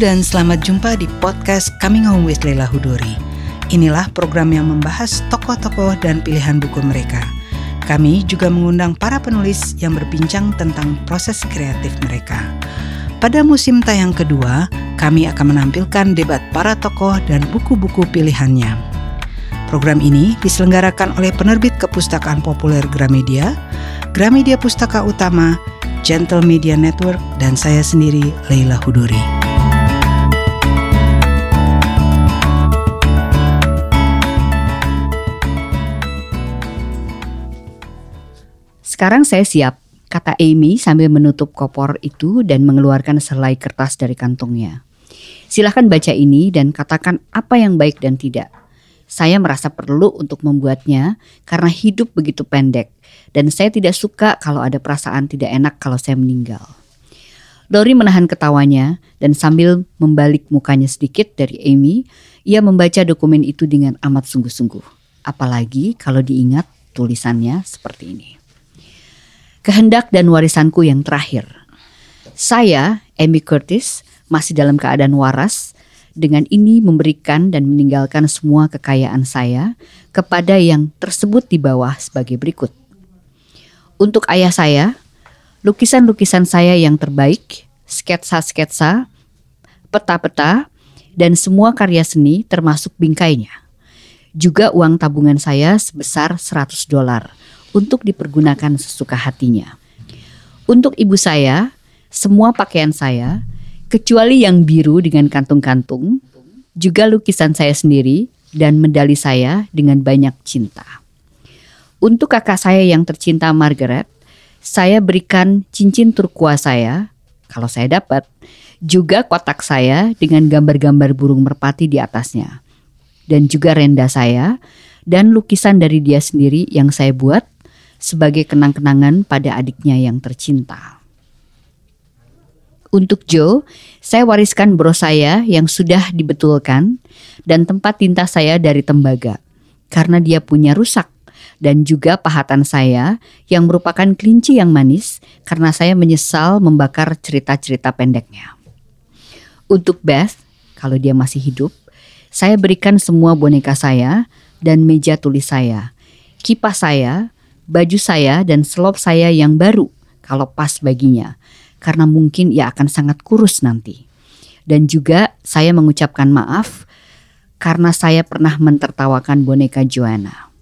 dan selamat jumpa di podcast Coming Home with Leila Hudori. Inilah program yang membahas tokoh-tokoh dan pilihan buku mereka. Kami juga mengundang para penulis yang berbincang tentang proses kreatif mereka. Pada musim tayang kedua, kami akan menampilkan debat para tokoh dan buku-buku pilihannya. Program ini diselenggarakan oleh penerbit kepustakaan populer Gramedia, Gramedia Pustaka Utama, Gentle Media Network, dan saya sendiri, Leila Hudori. Sekarang saya siap, kata Amy sambil menutup kopor itu dan mengeluarkan selai kertas dari kantongnya. Silahkan baca ini dan katakan apa yang baik dan tidak. Saya merasa perlu untuk membuatnya karena hidup begitu pendek dan saya tidak suka kalau ada perasaan tidak enak kalau saya meninggal. Lori menahan ketawanya dan sambil membalik mukanya sedikit dari Amy, ia membaca dokumen itu dengan amat sungguh-sungguh. Apalagi kalau diingat tulisannya seperti ini. Kehendak dan warisanku yang terakhir. Saya, Amy Curtis, masih dalam keadaan waras dengan ini memberikan dan meninggalkan semua kekayaan saya kepada yang tersebut di bawah sebagai berikut. Untuk ayah saya, lukisan-lukisan saya yang terbaik, sketsa-sketsa, peta-peta, dan semua karya seni termasuk bingkainya. Juga uang tabungan saya sebesar 100 dolar untuk dipergunakan sesuka hatinya. Untuk ibu saya, semua pakaian saya, kecuali yang biru dengan kantung-kantung, juga lukisan saya sendiri dan medali saya dengan banyak cinta. Untuk kakak saya yang tercinta Margaret, saya berikan cincin turkua saya, kalau saya dapat, juga kotak saya dengan gambar-gambar burung merpati di atasnya. Dan juga renda saya dan lukisan dari dia sendiri yang saya buat sebagai kenang-kenangan pada adiknya yang tercinta. Untuk Joe, saya wariskan bros saya yang sudah dibetulkan dan tempat tinta saya dari tembaga karena dia punya rusak dan juga pahatan saya yang merupakan kelinci yang manis karena saya menyesal membakar cerita-cerita pendeknya. Untuk Beth, kalau dia masih hidup, saya berikan semua boneka saya dan meja tulis saya, kipas saya, baju saya dan selop saya yang baru kalau pas baginya karena mungkin ia akan sangat kurus nanti. Dan juga saya mengucapkan maaf karena saya pernah mentertawakan boneka Joanna.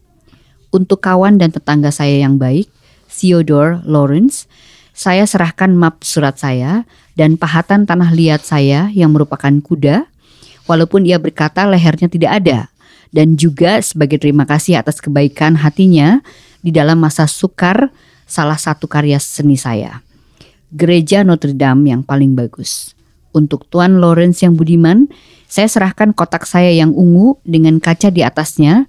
Untuk kawan dan tetangga saya yang baik, Theodore Lawrence, saya serahkan map surat saya dan pahatan tanah liat saya yang merupakan kuda, walaupun ia berkata lehernya tidak ada. Dan juga sebagai terima kasih atas kebaikan hatinya di dalam masa sukar salah satu karya seni saya gereja Notre Dame yang paling bagus. Untuk Tuan Lawrence yang budiman, saya serahkan kotak saya yang ungu dengan kaca di atasnya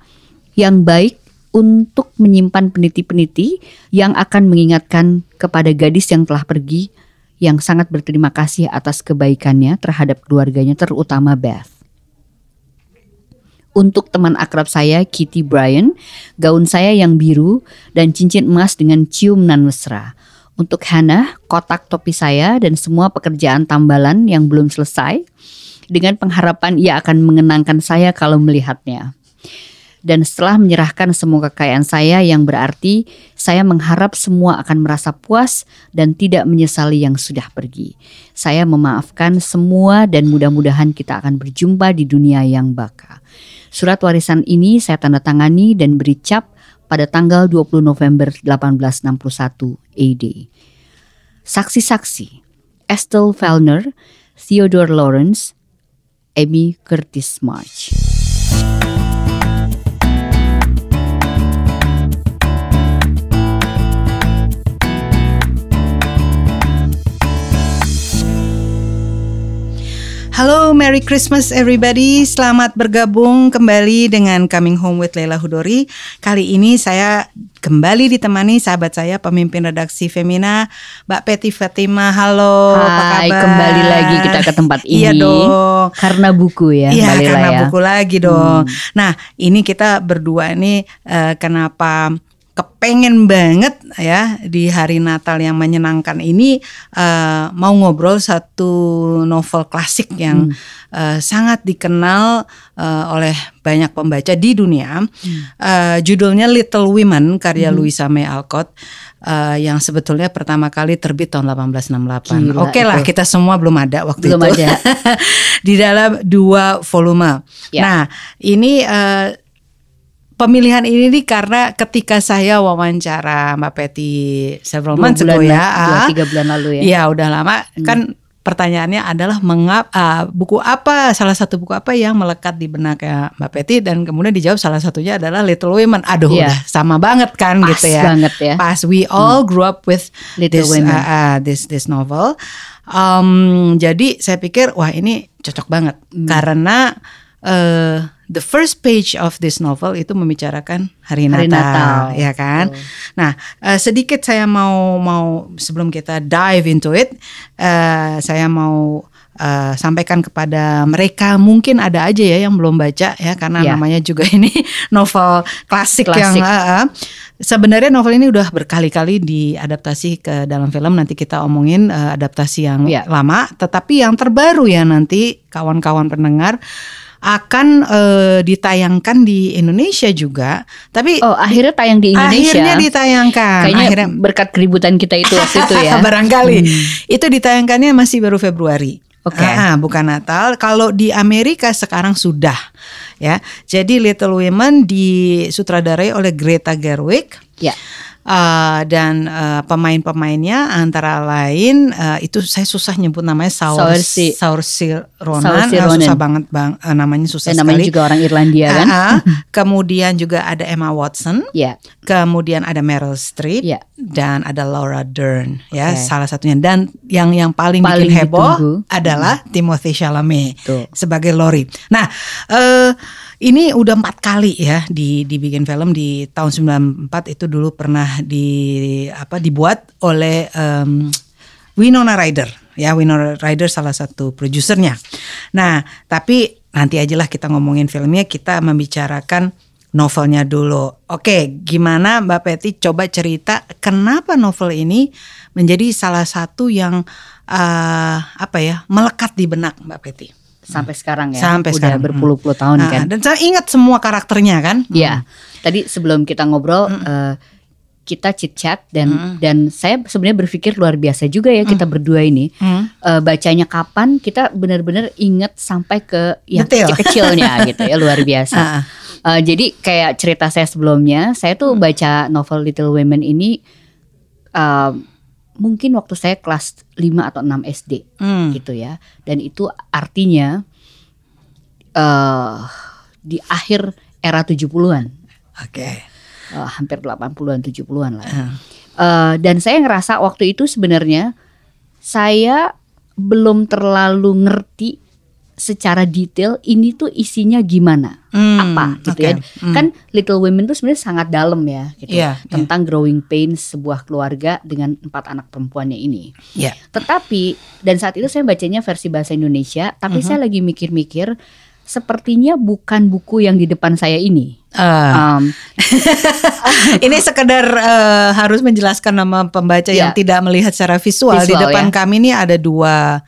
yang baik untuk menyimpan peniti-peniti yang akan mengingatkan kepada gadis yang telah pergi yang sangat berterima kasih atas kebaikannya terhadap keluarganya terutama Beth. Untuk teman akrab saya Kitty Bryan, gaun saya yang biru dan cincin emas dengan cium nan mesra. Untuk Hannah, kotak topi saya dan semua pekerjaan tambalan yang belum selesai dengan pengharapan ia akan mengenangkan saya kalau melihatnya. Dan setelah menyerahkan semua kekayaan saya yang berarti saya mengharap semua akan merasa puas dan tidak menyesali yang sudah pergi. Saya memaafkan semua dan mudah-mudahan kita akan berjumpa di dunia yang baka. Surat warisan ini saya tanda tangani dan beri cap pada tanggal 20 November 1861 AD. Saksi-saksi Estelle Fellner, Theodore Lawrence, Amy Curtis March. Halo, Merry Christmas everybody. Selamat bergabung kembali dengan Coming Home with Leila Hudori. Kali ini saya kembali ditemani sahabat saya pemimpin redaksi Femina, Mbak Peti Fatima. Halo, Hai, apa kabar? kembali lagi kita ke tempat iya ini. Iya dong. Karena buku ya, Iya, karena ya. buku lagi dong. Hmm. Nah, ini kita berdua ini uh, kenapa kepengen banget ya di hari Natal yang menyenangkan ini uh, mau ngobrol satu novel klasik yang hmm. uh, sangat dikenal uh, oleh banyak pembaca di dunia. Hmm. Uh, judulnya Little Women karya hmm. Louisa May Alcott. Uh, yang sebetulnya pertama kali terbit tahun 1868. Oke okay lah, kita semua belum ada waktu belum itu. ada. di dalam dua volume. Ya. Nah, ini uh, pemilihan ini nih karena ketika saya wawancara Mbak Peti several dua months ago ya, dua, ah. tiga bulan lalu ya. Iya udah lama hmm. kan pertanyaannya adalah mengap uh, buku apa salah satu buku apa yang melekat di benaknya Mbak Peti dan kemudian dijawab salah satunya adalah Little Women. Aduh yeah. udah sama banget kan Pas gitu ya. banget ya. Pas we all hmm. grew up with Little this Women. Uh, uh, this this novel. Um, jadi saya pikir wah ini cocok banget hmm. karena uh, the first page of this novel itu membicarakan hari, hari Natal, Natal, ya kan. Oh. Nah, uh, sedikit saya mau mau sebelum kita dive into it, uh, saya mau uh, sampaikan kepada mereka mungkin ada aja ya yang belum baca ya karena yeah. namanya juga ini novel klasik, klasik. yang uh, uh, sebenarnya novel ini udah berkali-kali diadaptasi ke dalam film nanti kita omongin uh, adaptasi yang yeah. lama tetapi yang terbaru ya nanti kawan-kawan pendengar akan uh, ditayangkan di Indonesia juga. Tapi oh akhirnya tayang di Indonesia. Akhirnya ditayangkan. Kayaknya akhirnya berkat keributan kita itu waktu itu ya. Barangkali hmm. itu ditayangkannya masih baru Februari. Oke. Okay. Ah, bukan Natal. Kalau di Amerika sekarang sudah ya. Jadi Little Women disutradarai oleh Greta Gerwig. Ya uh, dan uh, pemain-pemainnya antara lain uh, itu saya susah nyebut namanya Saoirse Saoirse Ronan, Saoirse Ronan. Uh, susah banget bang uh, namanya susah dan namanya juga orang Irlandia kan. Uh, uh, kemudian juga ada Emma Watson, yeah. kemudian ada Meryl Streep yeah. dan ada Laura Dern ya salah satunya dan yang yang paling, paling bikin heboh ditunggu. adalah hmm. Timothy Chalamet Tuh. sebagai Laurie. Nah. Uh, ini udah empat kali ya di dibikin film di tahun 94 itu dulu pernah di apa dibuat oleh um, Winona Ryder ya Winona Ryder salah satu produsernya. Nah tapi nanti aja lah kita ngomongin filmnya kita membicarakan novelnya dulu. Oke, gimana Mbak Peti coba cerita kenapa novel ini menjadi salah satu yang uh, apa ya melekat di benak Mbak Peti? Sampai sekarang ya. Sampai Udah sekarang. berpuluh-puluh tahun nah, kan. Dan saya ingat semua karakternya kan. Iya. Hmm. Tadi sebelum kita ngobrol hmm. uh, kita chit chat dan hmm. dan saya sebenarnya berpikir luar biasa juga ya kita hmm. berdua ini hmm. uh, bacanya kapan kita benar-benar ingat sampai ke yang kecil-kecilnya gitu ya luar biasa. Uh, jadi kayak cerita saya sebelumnya, saya tuh hmm. baca novel Little Women ini uh, mungkin waktu saya kelas 5 atau 6 SD hmm. gitu ya. Dan itu artinya uh, di akhir era 70-an. Oke. Okay. Uh, hampir 80-an 70-an lah. Uh. Uh, dan saya ngerasa waktu itu sebenarnya saya belum terlalu ngerti secara detail ini tuh isinya gimana, hmm, apa gitu okay. ya. Hmm. Kan Little Women tuh sebenarnya sangat dalam ya, gitu yeah, tentang yeah. growing pains sebuah keluarga dengan empat anak perempuannya ini. Yeah. Tetapi dan saat itu saya bacanya versi bahasa Indonesia, tapi uh -huh. saya lagi mikir-mikir sepertinya bukan buku yang di depan saya ini. Uh. Um, ini sekedar uh, harus menjelaskan nama pembaca yeah. yang tidak melihat secara visual. visual di depan ya. kami ini ada dua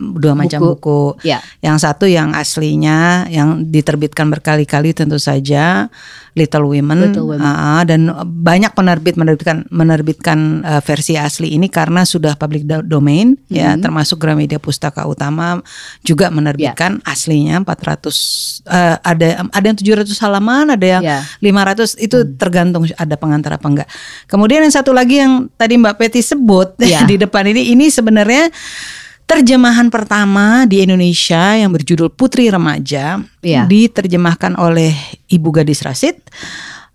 dua buku. macam buku. Ya. Yang satu yang aslinya yang diterbitkan berkali-kali tentu saja Little Women, Little Women. Uh, dan banyak penerbit menerbitkan menerbitkan uh, versi asli ini karena sudah public domain mm -hmm. ya mm-hmm. termasuk Gramedia Pustaka Utama juga menerbitkan yeah. aslinya 400 uh, eh, ada ada yang 700 halaman, ada yang yeah. 500 itu mm. tergantung ada pengantar apa enggak. Kemudian yang satu lagi yang tadi Mbak Peti sebut yeah. di depan ini ini sebenarnya terjemahan pertama di Indonesia yang berjudul Putri Remaja ya. diterjemahkan oleh Ibu Gadis Rasid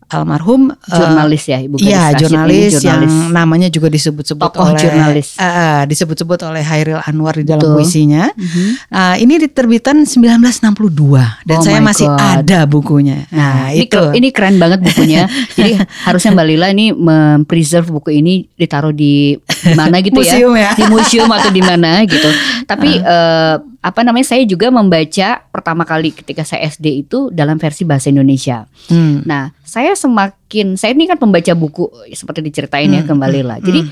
almarhum eh, jurnalis uh, ya ibu Iya jurnalis, jurnalis yang namanya juga disebut-sebut oleh jurnalis uh, disebut-sebut oleh Hairil Anwar di dalam Betul. puisinya. Uh -huh. uh, ini diterbitan 1962 dan oh saya masih God. ada bukunya. Nah, nah itu ini, keren banget bukunya. Jadi harusnya Mbak Lila ini mempreserve buku ini ditaruh di mana gitu museum ya. ya. Di museum atau di mana gitu. Tapi uh. Uh, apa namanya saya juga membaca pertama kali ketika saya SD itu dalam versi bahasa Indonesia. Hmm. Nah, saya semakin saya ini kan pembaca buku seperti diceritain ya Hmm, kembali hmm, lah. Jadi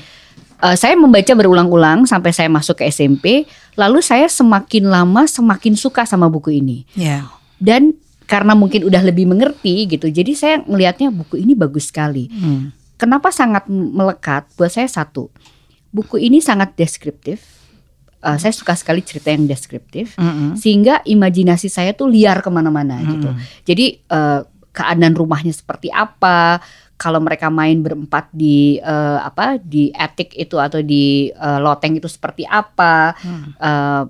eh, saya membaca berulang-ulang sampai saya masuk ke SMP, lalu saya semakin lama semakin suka sama buku ini. Ya. Dan karena mungkin udah lebih mengerti gitu, jadi saya ngelihatnya buku ini bagus sekali. Hmm. Kenapa sangat melekat? Buat saya satu, buku ini sangat deskriptif. Eh, saya suka sekali cerita yang deskriptif Mm-mm. sehingga imajinasi saya tuh liar ke mana-mana gitu. Jadi eh, keadaan rumahnya seperti apa, kalau mereka main berempat di eh, apa di attic itu atau di eh, loteng itu seperti apa, eh,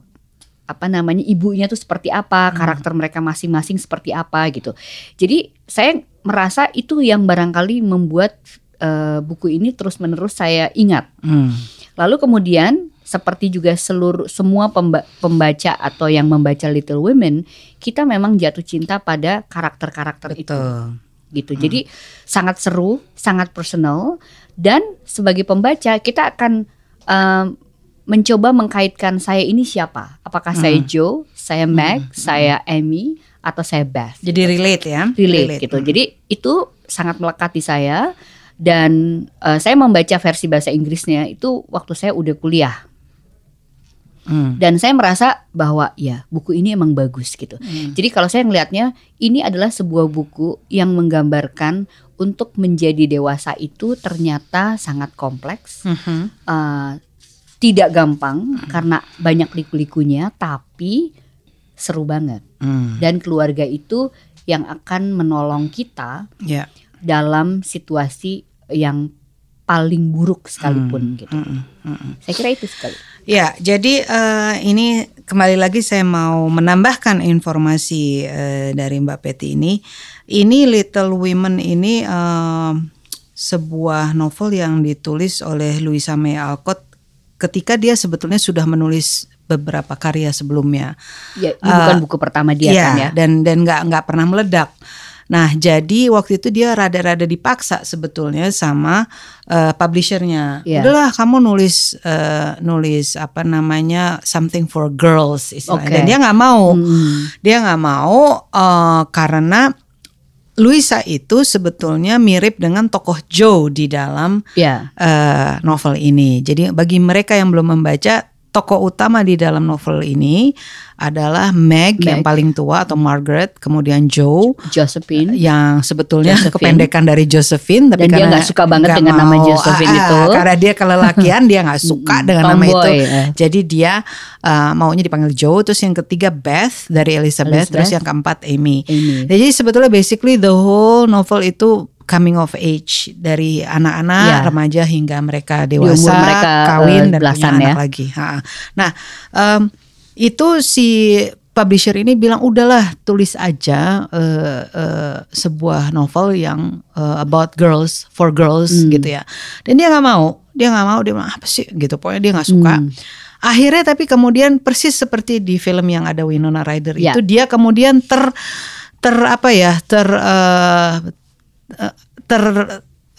apa namanya ibunya tuh seperti apa, karakter mereka masing-masing seperti apa gitu. Jadi saya merasa itu yang barangkali membuat eh, buku ini terus-menerus saya ingat. Hmm. Lalu kemudian seperti juga seluruh semua pemba- pembaca atau yang membaca Little Women, kita memang jatuh cinta pada karakter-karakter itu gitu. Jadi sangat seru, sangat personal dan sebagai pembaca kita akan um, mencoba mengkaitkan saya ini siapa? Apakah saya Joe, saya Meg, saya Amy atau saya Beth? Jadi relate ya. relate, gitu. Hmm. Jadi itu sangat melekat di saya dan eh, saya membaca versi bahasa Inggrisnya itu waktu saya udah kuliah Hmm. dan saya merasa bahwa ya buku ini emang bagus gitu. Hmm. Jadi kalau saya ngelihatnya ini adalah sebuah buku yang menggambarkan untuk menjadi dewasa itu ternyata sangat kompleks, Mhm. eh, tidak gampang karena banyak liku-likunya, tapi seru banget. Hmm. Dan keluarga itu yang akan menolong kita Ya. dalam situasi yang paling buruk sekalipun gitu. Mm-mm. Mm-mm. Saya kira itu sekali. Ya, jadi eh, ini kembali lagi saya mau menambahkan informasi eh, dari Mbak Peti ini. Ini Little Women ini eh, sebuah novel yang ditulis oleh Louisa May Alcott ketika dia sebetulnya sudah menulis beberapa karya sebelumnya. Ya, ini bukan buku pertama dia Iya, kan ya. dan dan nggak nggak pernah meledak. Nah, jadi waktu itu dia rada-rada dipaksa sebetulnya sama eh, publishernya. Iya. Udahlah, kamu nulis eh, nulis apa namanya something for girls istilahnya. Oke. Dan dia nggak mau. Hmm. Dia nggak mau eh, karena Luisa itu sebetulnya mirip dengan tokoh Joe di dalam Ya, eh, novel ini. Jadi bagi mereka yang belum membaca, tokoh utama di dalam novel ini adalah Meg, yang Meg. paling tua atau Margaret, kemudian Joe Josephine. yang sebetulnya Josephine. kependekan dari Josephine, tapi Dan dia karena nggak suka banget nggak dengan nama mau, Josephine ah, itu. Karena dia kelelakian, dia nggak suka dengan nama itu. tomboy, eh. Jadi dia eh, maunya dipanggil Joe. Terus yang ketiga Beth dari Elizabeth, Elizabeth. terus yang keempat Amy. Ini. Jadi sebetulnya basically the whole novel itu coming of age dari anak-anak, Ya. remaja hingga mereka Di dewasa, umur mereka, kawin eh, dan punya belasan anak ya. lagi. Ha. Nah, em, itu si publisher ini bilang udahlah tulis aja eh, eh, sebuah novel yang eh, about girls for girls Hmm. gitu ya. Dan dia nggak mau, dia nggak mau, dia bilang apa sih gitu. Pokoknya dia nggak suka. Hmm. Akhirnya tapi kemudian persis seperti di film yang ada Winona Ryder Ya. itu dia kemudian ter ter apa ya ter eh, eh, ter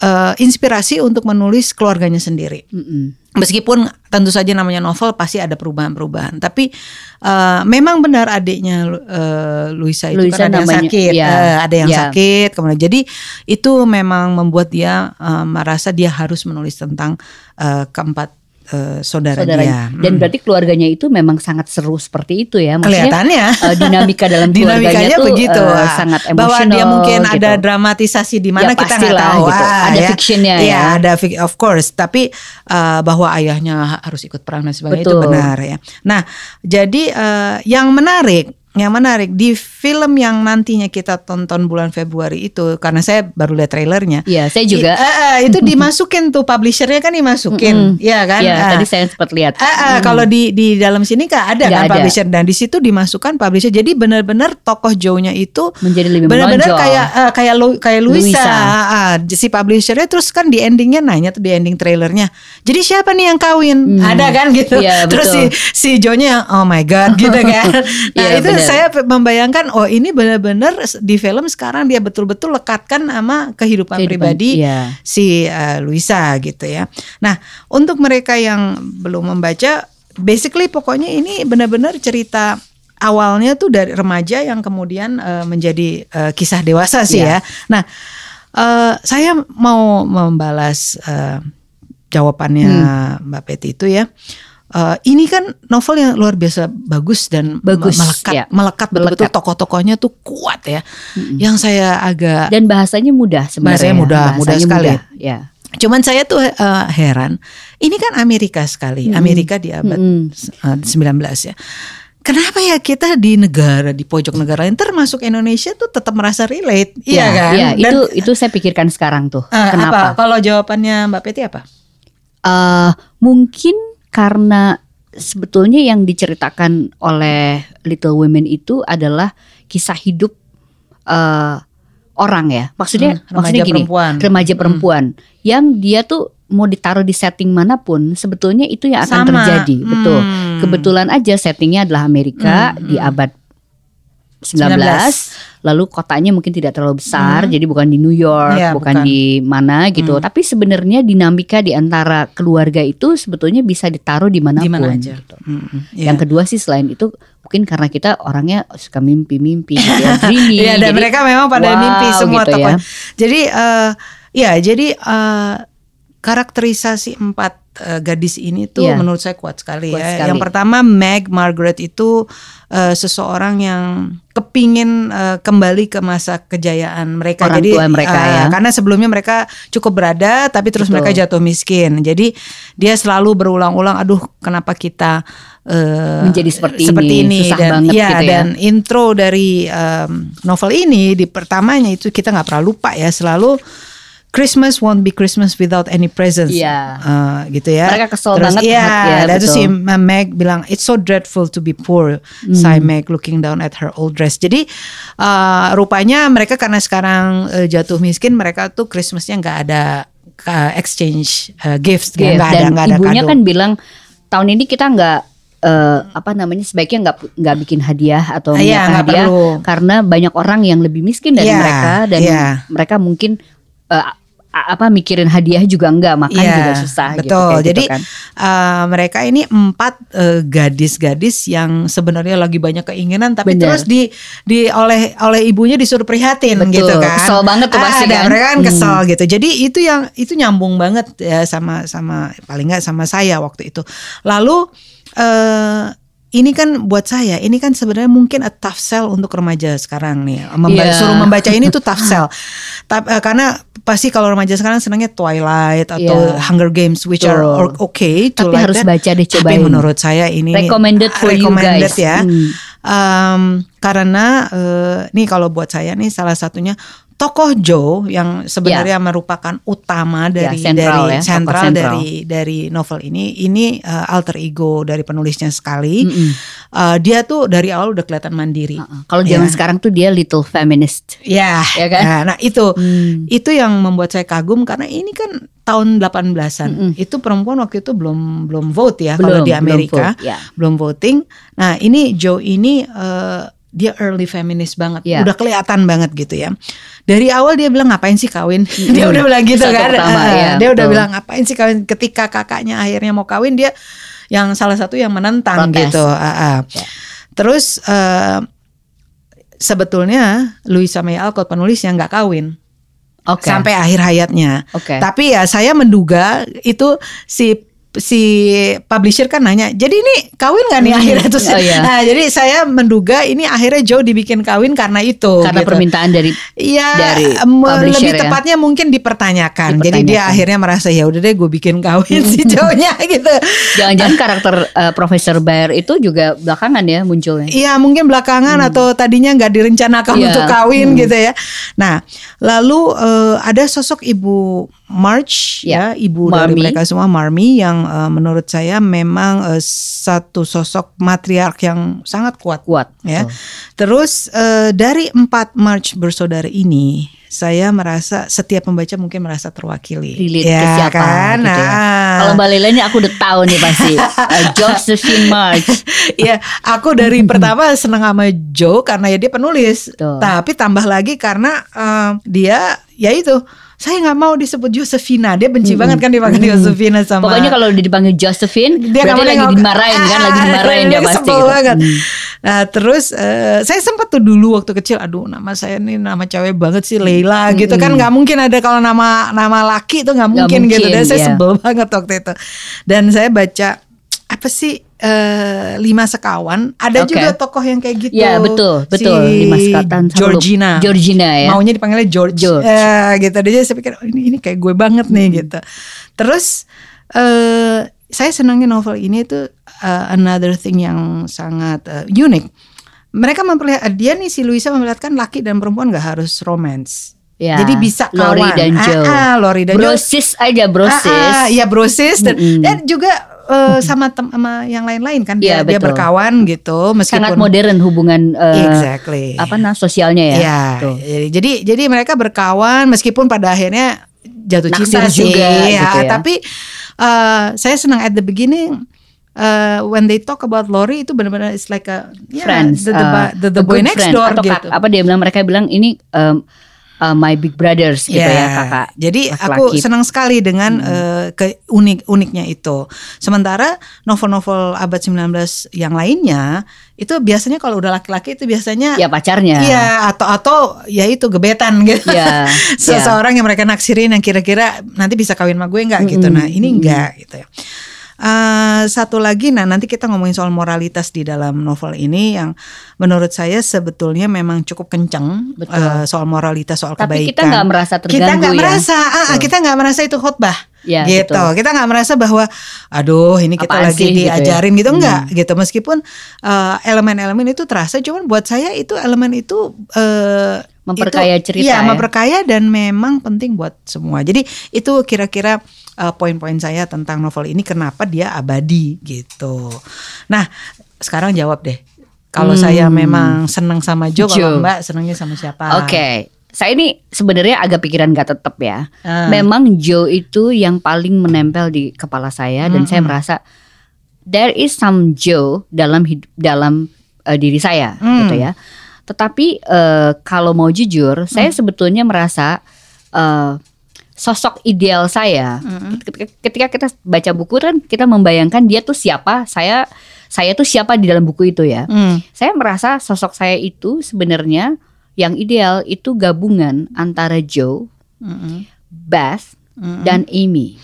eh, inspirasi untuk menulis keluarganya sendiri. Mm-mm. Meskipun tentu saja namanya novel pasti ada perubahan-perubahan, tapi eh, memang benar adiknya eh, Luisa itu Luisa kan ada yang namanya, sakit, ya, eh, ada yang ya. sakit, kemudian jadi itu memang membuat dia eh, merasa dia harus menulis tentang eh, keempat eh, saudara Saudaranya. dia. Dan Mm. berarti keluarganya itu memang sangat seru seperti itu ya. Maksudnya kelihatannya eh, dinamika dalam keluarganya dinamikanya tuh begitu ah. sangat emosional bahwa dia mungkin gitu. ada dramatisasi di mana Ya, kita nggak tahu gitu. Ah, Ada ya. fictionnya Iya, ya. ada of course tapi eh, bahwa ayahnya harus ikut perang dan sebagainya itu Betul. benar ya nah jadi eh, yang menarik yang menarik di film yang nantinya kita tonton bulan Februari itu karena saya baru lihat trailernya Iya, saya juga. I- eh, eh, itu dimasukin tuh publishernya kan dimasukin Mm-mm. ya kan Iya, Ah. tadi saya sempat lihat. Ah, ah, kalau di di dalam sini kan ada Nggak kan ada. publisher dan di situ dimasukkan publisher. Jadi benar-benar tokoh Joe-nya itu menjadi lebih benar-benar kayak eh, kayak Lu- kayak Luisa. Luisa. Ah, si publishernya terus kan di endingnya nanya tuh di ending trailernya. Jadi siapa nih yang kawin? Hmm. Ada kan gitu. Iya, terus si betul. si Joe-nya oh my god gitu kan. nah, Iya, itu benar. Saya membayangkan oh ini benar-benar di film sekarang dia betul-betul lekatkan sama kehidupan, Kehidupan, pribadi iya. si uh, Luisa gitu ya. Nah, untuk mereka yang belum membaca basically pokoknya ini benar-benar cerita awalnya tuh dari remaja yang kemudian uh, menjadi uh, kisah dewasa sih Iya. ya. Nah, uh, saya mau membalas uh, jawabannya Hmm. Mbak Peti itu ya. Uh, ini kan novel yang luar biasa bagus dan Bagus, melekat, ya. melekat betul-betul tokoh-tokohnya tuh kuat ya. Yang saya agak Dan bahasanya mudah sebenarnya. Bahasanya mudah, mudah Bahasanya sekali. mudah, Ya. Cuman saya tuh eh, heran, ini kan Amerika sekali, Amerika di abad Mm-mm. eh, 19 ya. Kenapa ya kita di negara di pojok negara lain termasuk Indonesia tuh tetap merasa relate, iya Ya, kan? ya, Dan, itu itu saya pikirkan sekarang tuh. eh, Kenapa? apa? Kalau jawabannya Mbak Peti apa? Eh, mungkin karena sebetulnya yang diceritakan oleh Little Women itu adalah kisah hidup eh, orang ya. Maksudnya Hmm, maksudnya remaja gini, perempuan. remaja perempuan yang dia tuh mau ditaruh di setting mana pun sebetulnya itu yang akan Sama. terjadi, betul. Hmm. Kebetulan aja settingnya adalah Amerika Hmm, di hmm. abad 19, lalu kotanya mungkin tidak terlalu besar, Hmm. jadi bukan di New York, Iya, bukan, bukan. di mana gitu. Hmm. Tapi sebenarnya dinamika di antara keluarga itu sebetulnya bisa ditaruh di mana aja? gitu. Mm-mm, iya. Yang kedua sih selain itu mungkin karena kita orangnya suka mimpi-mimpi gitu ya, dreamy. Iya, dan jadi- mereka memang pada wow, mimpi semua gitu ya. Jadi eh ya, jadi eh, karakterisasi empat eh, gadis ini tuh Iya. menurut saya kuat sekali Kuat ya. sekali. Yang pertama Meg Margaret itu eh, seseorang yang kepingin eh, kembali ke masa kejayaan mereka. Orang Jadi tua mereka eh, ya. karena sebelumnya mereka cukup berada, tapi terus Betul. mereka jatuh miskin. Jadi dia selalu berulang-ulang, aduh kenapa kita eh, Menjadi seperti seperti ini, ini susah dan banget ya, gitu ya. dan intro dari um, novel ini di pertamanya itu kita nggak pernah lupa ya selalu Christmas won't be Christmas without any presents. Iya. Uh, gitu ya. Mereka kesel Terus, banget, Iya, ya, dan terus si. Meg bilang it's so dreadful to be poor. Hmm. Sigh Meg looking down at her old dress. Jadi uh, rupanya mereka karena sekarang uh, jatuh miskin, mereka tuh Christmasnya nggak ada uh, exchange uh, gifts, Gift. nggak ada Dan nggak ada ibunya kado. kan bilang tahun ini kita nggak eh, apa namanya sebaiknya nggak nggak bikin hadiah atau Iya, menyiapkan nggak hadiah perlu. karena banyak orang yang lebih miskin dari Iya, mereka dan iya. mereka mungkin a- apa mikirin hadiah juga enggak makan Iya, juga susah gitu, betul. gitu Jadi kan. uh, mereka ini empat uh, gadis-gadis yang sebenarnya lagi banyak keinginan, tapi Bener. terus di di oleh oleh ibunya disuruh prihatin Betul, gitu kan. kesel banget tuh pasti ada, kan. Mereka kan Hmm. kesel gitu. Jadi itu yang itu nyambung banget ya sama sama paling nggak sama saya waktu itu. Lalu uh, ini kan buat saya, ini kan sebenarnya mungkin a tough sell untuk remaja sekarang nih. Memba- Iya. Suruh membaca ini tuh tough sell. Tapi eh, karena pasti kalau remaja sekarang senangnya Twilight atau Iya. Hunger Games which are Betul. or- okay to Tapi like harus that. baca deh, Tapi cobain. menurut saya ini Recommended for you recommended guys. ya. Hmm. Um, karena eh, nih kalau buat saya nih salah satunya tokoh Joe yang sebenarnya merupakan utama dari Ya, sentral dari ya, sentral dari dari novel ini ini eh, alter ego dari penulisnya sekali. Mm-mm. Eh, dia tuh dari awal udah kelihatan mandiri. Uh-uh. Kalau zaman Ya. sekarang tuh dia little feminist. Ya, Ya kan? Nah, nah, itu Hmm. itu yang membuat saya kagum karena ini kan tahun 18-an. Mm-mm. Itu perempuan waktu itu belum belum vote ya Belum, kalau di belum Amerika. vote, ya. Belum voting. Nah, ini Joe ini eh, dia early feminist banget. Ya. Udah kelihatan banget gitu ya. Dari awal dia bilang ngapain sih kawin? dia udah bilang gitu Satu kan. pertama, Eh, ya, dia udah betul. bilang ngapain sih kawin ketika kakaknya akhirnya mau kawin dia yang salah satu yang menentang Protes. gitu. Ah, ah. Ya. Terus eh, sebetulnya Louisa May Alcott penulis yang nggak kawin Oke. sampai akhir hayatnya. Oke. Tapi ya saya menduga itu si si publisher kan nanya, jadi ini kawin gak nih Hmm. akhirnya terus. Oh, iya. Nah, jadi saya menduga ini akhirnya Joe dibikin kawin karena itu. Karena gitu. permintaan dari Iya, dari publisher lebih ya. tepatnya mungkin dipertanyakan. Jadi dia Dipertanyakan. akhirnya merasa ya udah deh gue bikin kawin si Joe-nya gitu. jangan-jangan karakter eh, Profesor Bayer itu juga belakangan ya munculnya. Iya mungkin belakangan atau tadinya nggak direncanakan Hmm. Iya. untuk kawin Hmm. gitu ya. Nah lalu eh, ada sosok ibu March ya, Ya, ibu dari Marmee. mereka semua Marmie yang eh, menurut saya memang eh, satu sosok matriark yang sangat kuat Kuat. ya. Betul. Terus eh, dari empat March bersaudara ini saya merasa setiap pembaca mungkin merasa terwakili. Relate ya, ke siapa kan? gitu ya. Nah. Kalau Mbak Lela ini aku udah tahu nih pasti. Uh, Josephine March. Iya, aku dari pertama seneng sama Joe karena ya dia penulis. Betul. Tapi tambah lagi karena eh, dia ya itu saya nggak mau disebut Josephina. Dia benci Mm-mm. banget kan dipanggil Mm-mm. Josephina sama. Pokoknya kalau udah dipanggil Josephine, Dia berarti lagi ngomong. dimarahin kan, lagi Ah, dimarahin dia pasti. sebel gitu. banget. Hmm. Nah, terus eh, saya sempat tuh dulu waktu kecil, aduh nama saya nih nama cewek banget sih Leila gitu kan nggak mungkin ada kalau nama nama laki itu nggak mungkin, gitu. mungkin, Dan saya iya. sebel banget waktu itu. Dan saya baca apa sih eh, lima sekawan ada Oke. juga tokoh yang kayak gitu. Ya betul, betul. Si Lima sekatan. Saya lupa. Georgina. Georgina ya. Maunya dipanggilnya George. George. Ya, gitu. Jadi saya pikir oh, ini ini kayak gue banget nih gitu. Terus eh saya senangnya novel ini tuh eh, another thing yang sangat eh, unik. Mereka memperlihat dia nih si Luisa memperlihatkan laki dan perempuan gak harus romance. Ya, Jadi bisa kawan. Lori dan Joe. Ah, ah, Lori dan Joe. brosis aja brosis. Ah, ah, ya brosis dan, Mm-mm. dan juga eh, sama tem sama yang lain-lain kan dia, Iya, dia betul. berkawan gitu meskipun Sangat modern hubungan eh, Exactly. apa nah sosialnya ya. Ya, Tuh. jadi jadi mereka berkawan meskipun pada akhirnya jatuh Naksir cinta sih, juga, ya, gitu ya. Tapi uh, saya senang at the beginning. Uh, when they talk about Lori itu benar-benar it's like a yeah, friends, the, the, uh, the, the boy next friend. door Atau gitu. kak- apa dia bilang mereka bilang ini um, uh, my big brothers gitu ya kakak. Jadi laki-laki. aku senang sekali dengan eh, ke unik uniknya itu. Sementara novel-novel abad 19 yang lainnya itu biasanya kalau udah laki-laki itu biasanya ya pacarnya. Iya atau atau ya itu gebetan gitu. Iya, Seseorang yang mereka naksirin yang kira-kira nanti bisa kawin sama gue nggak gitu. Nah ini enggak gitu ya. Eh, satu lagi, nah nanti kita ngomongin soal moralitas di dalam novel ini yang menurut saya sebetulnya memang cukup kencang Betul. eh, soal moralitas soal Tapi kebaikan. kita nggak merasa Kita terganggu nggak ya. merasa, ah, kita nggak merasa itu khotbah. Ya, gitu. betul. Kita nggak merasa bahwa, aduh ini kita Apaan lagi sih, gitu ya. diajarin gitu, enggak gitu. Meskipun eh, elemen-elemen itu terasa, cuman buat saya itu elemen itu eh, Memperkaya itu- cerita Iya, ya. memperkaya dan memang penting buat semua. Jadi itu kira-kira eh, poin-poin saya tentang novel ini kenapa dia abadi gitu. Nah, sekarang jawab deh. Kalau Hmm. saya memang senang sama Jo, Jo. kalau Mbak senangnya sama siapa? Oke. Saya ini sebenarnya agak pikiran gak tetap ya. Ah. Memang Joe itu yang paling menempel di kepala saya dan saya merasa there is some Joe dalam hidup dalam eh, diri saya Hmm. gitu ya. Tetapi eh, kalau mau jujur, saya sebetulnya merasa eh, sosok ideal saya ketika, ketika kita baca buku kan kita membayangkan dia tuh siapa, saya saya tuh siapa di dalam buku itu ya. Hmm. Saya merasa sosok saya itu sebenarnya yang ideal itu gabungan antara Joe, Mm-mm. Beth, Mm-mm. dan Amy.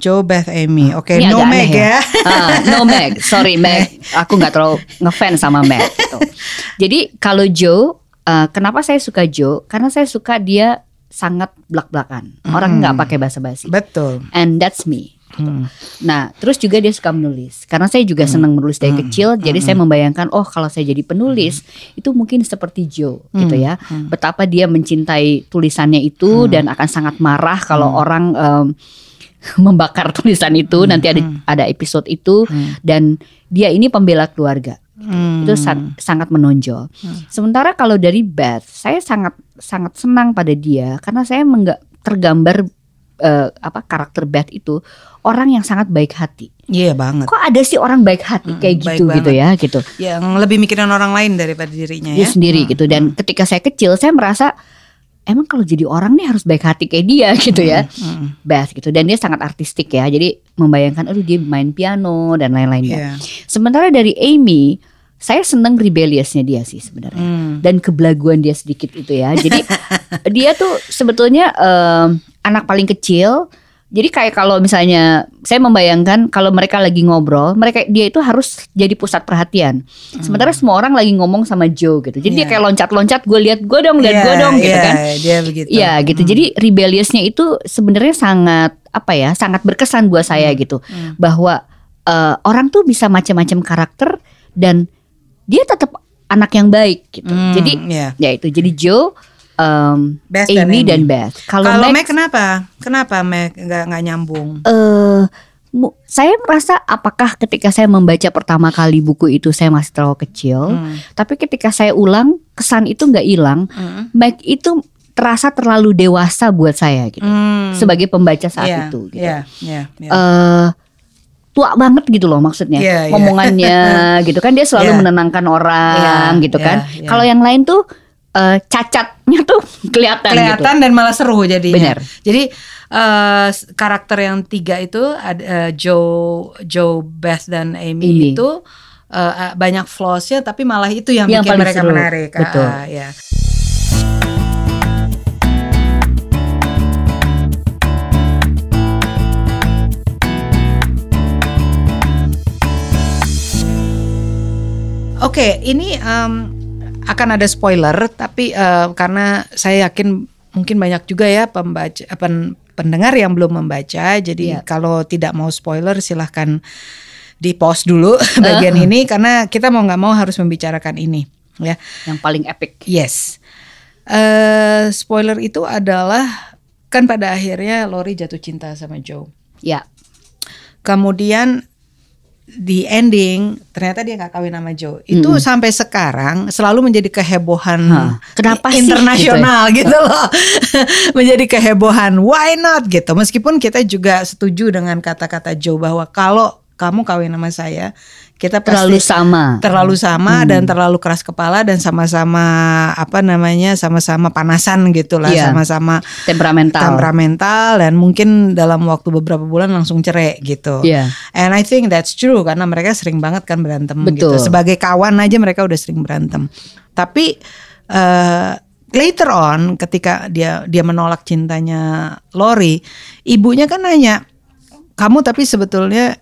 Joe Beth Amy. Oke, Ini no Meg aneh ya. Ah, no Meg, sorry Meg, aku nggak terlalu ngefans sama Meg. Gitu. Jadi kalau Joe, eh, kenapa saya suka Joe? Karena saya suka dia sangat belak-belakan. Orang nggak pakai basa-basi. Betul. And that's me. Hmm. Nah, terus juga dia suka menulis. Karena saya juga senang menulis dari kecil, jadi saya membayangkan, oh kalau saya jadi penulis, itu mungkin seperti Joe, gitu ya. Betapa dia mencintai tulisannya itu dan akan sangat marah kalau orang em, membakar tulisan itu. Nanti ada ada episode itu dan dia ini pembela keluarga. Hmm. Itu sang- sangat menonjol. Sementara kalau dari Beth, saya sangat sangat senang pada dia karena saya enggak tergambar eh, apa karakter Beth itu orang yang sangat baik hati. Iya banget. Kok ada sih orang baik hati kayak baik gitu gitu ya gitu. Yang lebih mikirin orang lain daripada dirinya Dia ya. sendiri gitu dan ketika saya kecil saya merasa emang kalau jadi orang nih harus baik hati kayak dia gitu ya. Hmm. Beth gitu dan dia sangat artistik ya. Jadi membayangkan aduh dia main piano dan lain-lainnya. Iya. Sementara dari Amy saya seneng rebelliousnya dia sih sebenarnya Hmm. dan kebelaguan dia sedikit itu ya. Jadi dia tuh sebetulnya em, anak paling kecil. Jadi kayak kalau misalnya saya membayangkan kalau mereka lagi ngobrol, mereka dia itu harus jadi pusat perhatian. Sementara semua orang lagi ngomong sama Joe gitu. Jadi dia Iya. kayak loncat-loncat, gue lihat gue dong, lihat gue Iya, dong gitu iya, kan. Dia begitu. Iya gitu. Jadi rebelliousnya itu sebenarnya sangat apa ya, sangat berkesan buat saya gitu. Hmm. Bahwa eh, orang tuh bisa macam-macam karakter dan dia tetap anak yang baik gitu. Hmm, Jadi iya. ya itu. Jadi Joe, em, Beth dan Amy Amy. dan Beth. Kalau Meg kenapa? Kenapa Meg nggak nggak nyambung? eh, mu- saya merasa apakah ketika saya membaca pertama kali buku itu saya masih terlalu kecil, Hmm. tapi ketika saya ulang kesan itu nggak hilang. Hmm. Itu terasa terlalu dewasa buat saya gitu. Hmm. Sebagai pembaca saat Iya, itu gitu. Iya, iya, iya. eh tua banget gitu loh maksudnya Iya, iya. ngomongannya gitu kan dia selalu Iya. menenangkan orang Iya, gitu iya, kan iya. kalau yang lain tuh eh, cacatnya tuh kelihatan, kelihatan gitu. dan malah seru jadinya. Benar. Jadi eh, karakter yang tiga itu ada eh, Joe, Joe, Beth dan Amy, Amy. itu eh, banyak flaws-nya, tapi malah itu yang, Yang bikin mereka seru. menarik. Ah, Betul. ya. Oke, ini em, akan ada spoiler, tapi eh, karena saya yakin mungkin banyak juga ya pembaca pen- pendengar yang belum membaca. Jadi Iya. kalau tidak mau spoiler, silahkan di pause dulu bagian ini karena kita mau nggak mau harus membicarakan ini, ya. Yang paling epic. Yes, eh spoiler itu adalah kan pada akhirnya Lori jatuh cinta sama Joe. Ya. Kemudian di ending ternyata dia nggak kawin sama Joe. Itu sampai sekarang selalu menjadi kehebohan Hah, kenapa sih internasional gitu, loh. menjadi kehebohan. Why not gitu. Meskipun kita juga setuju dengan kata-kata Joe bahwa kalau kamu kawin sama saya, kita pasti Terlalu sama. terlalu sama dan terlalu keras kepala dan sama-sama apa namanya sama-sama panasan gitu lah Iya. sama-sama Temperamental. temperamental dan mungkin dalam waktu beberapa bulan langsung cerai gitu. Iya. And I think that's true karena mereka sering banget kan berantem Betul. gitu. Sebagai kawan aja mereka udah sering berantem. Tapi eh, later on ketika dia dia menolak cintanya Lori, ibunya kan nanya, "Kamu tapi sebetulnya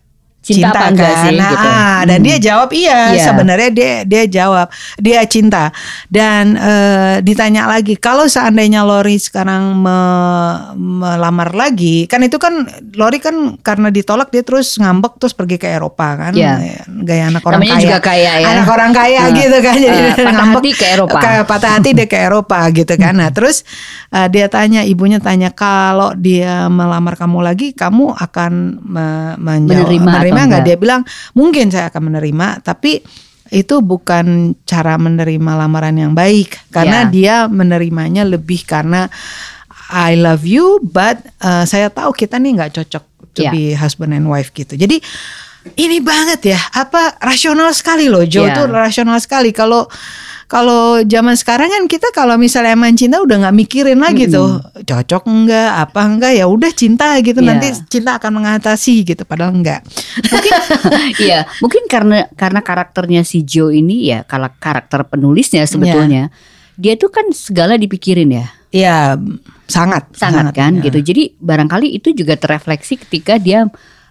Cinta apa enggak kan?" sih, Nah, gitu. ah, dan dia jawab iya, Iya. sebenarnya dia dia jawab dia cinta dan eh, ditanya lagi kalau seandainya Lori sekarang me- melamar lagi kan itu kan Lori kan karena ditolak dia terus ngambek terus pergi ke Eropa kan Iya. gaya anak orang Namanya kaya juga kaya ya. anak orang kaya Nah, gitu kan jadi patah ngambek hati ke Eropa. ke patah hati dia ke Eropa gitu kan nah terus eh, dia tanya ibunya tanya kalau dia melamar kamu lagi kamu akan me- menjawab- Menerima atau menerima nggak enggak? dia bilang mungkin saya akan menerima tapi itu bukan cara menerima lamaran yang baik karena Ya. dia menerimanya lebih karena I love you but uh, saya tahu kita nih nggak cocok to Ya. be husband and wife gitu jadi ini banget ya apa rasional sekali loh Joe Ya. tuh rasional sekali kalau kalau zaman sekarang kan kita kalau misalnya emang cinta udah nggak mikirin lagi tuh cocok enggak apa enggak ya udah cinta gitu. Ya. nanti cinta akan mengatasi gitu padahal enggak mungkin iya. Mungkin karena karena karakternya si Joe ini ya kalau karakter penulisnya sebetulnya dia tuh kan segala dipikirin ya. Ya sangat sangat, kan ya. gitu. Jadi barangkali itu juga terefleksi ketika dia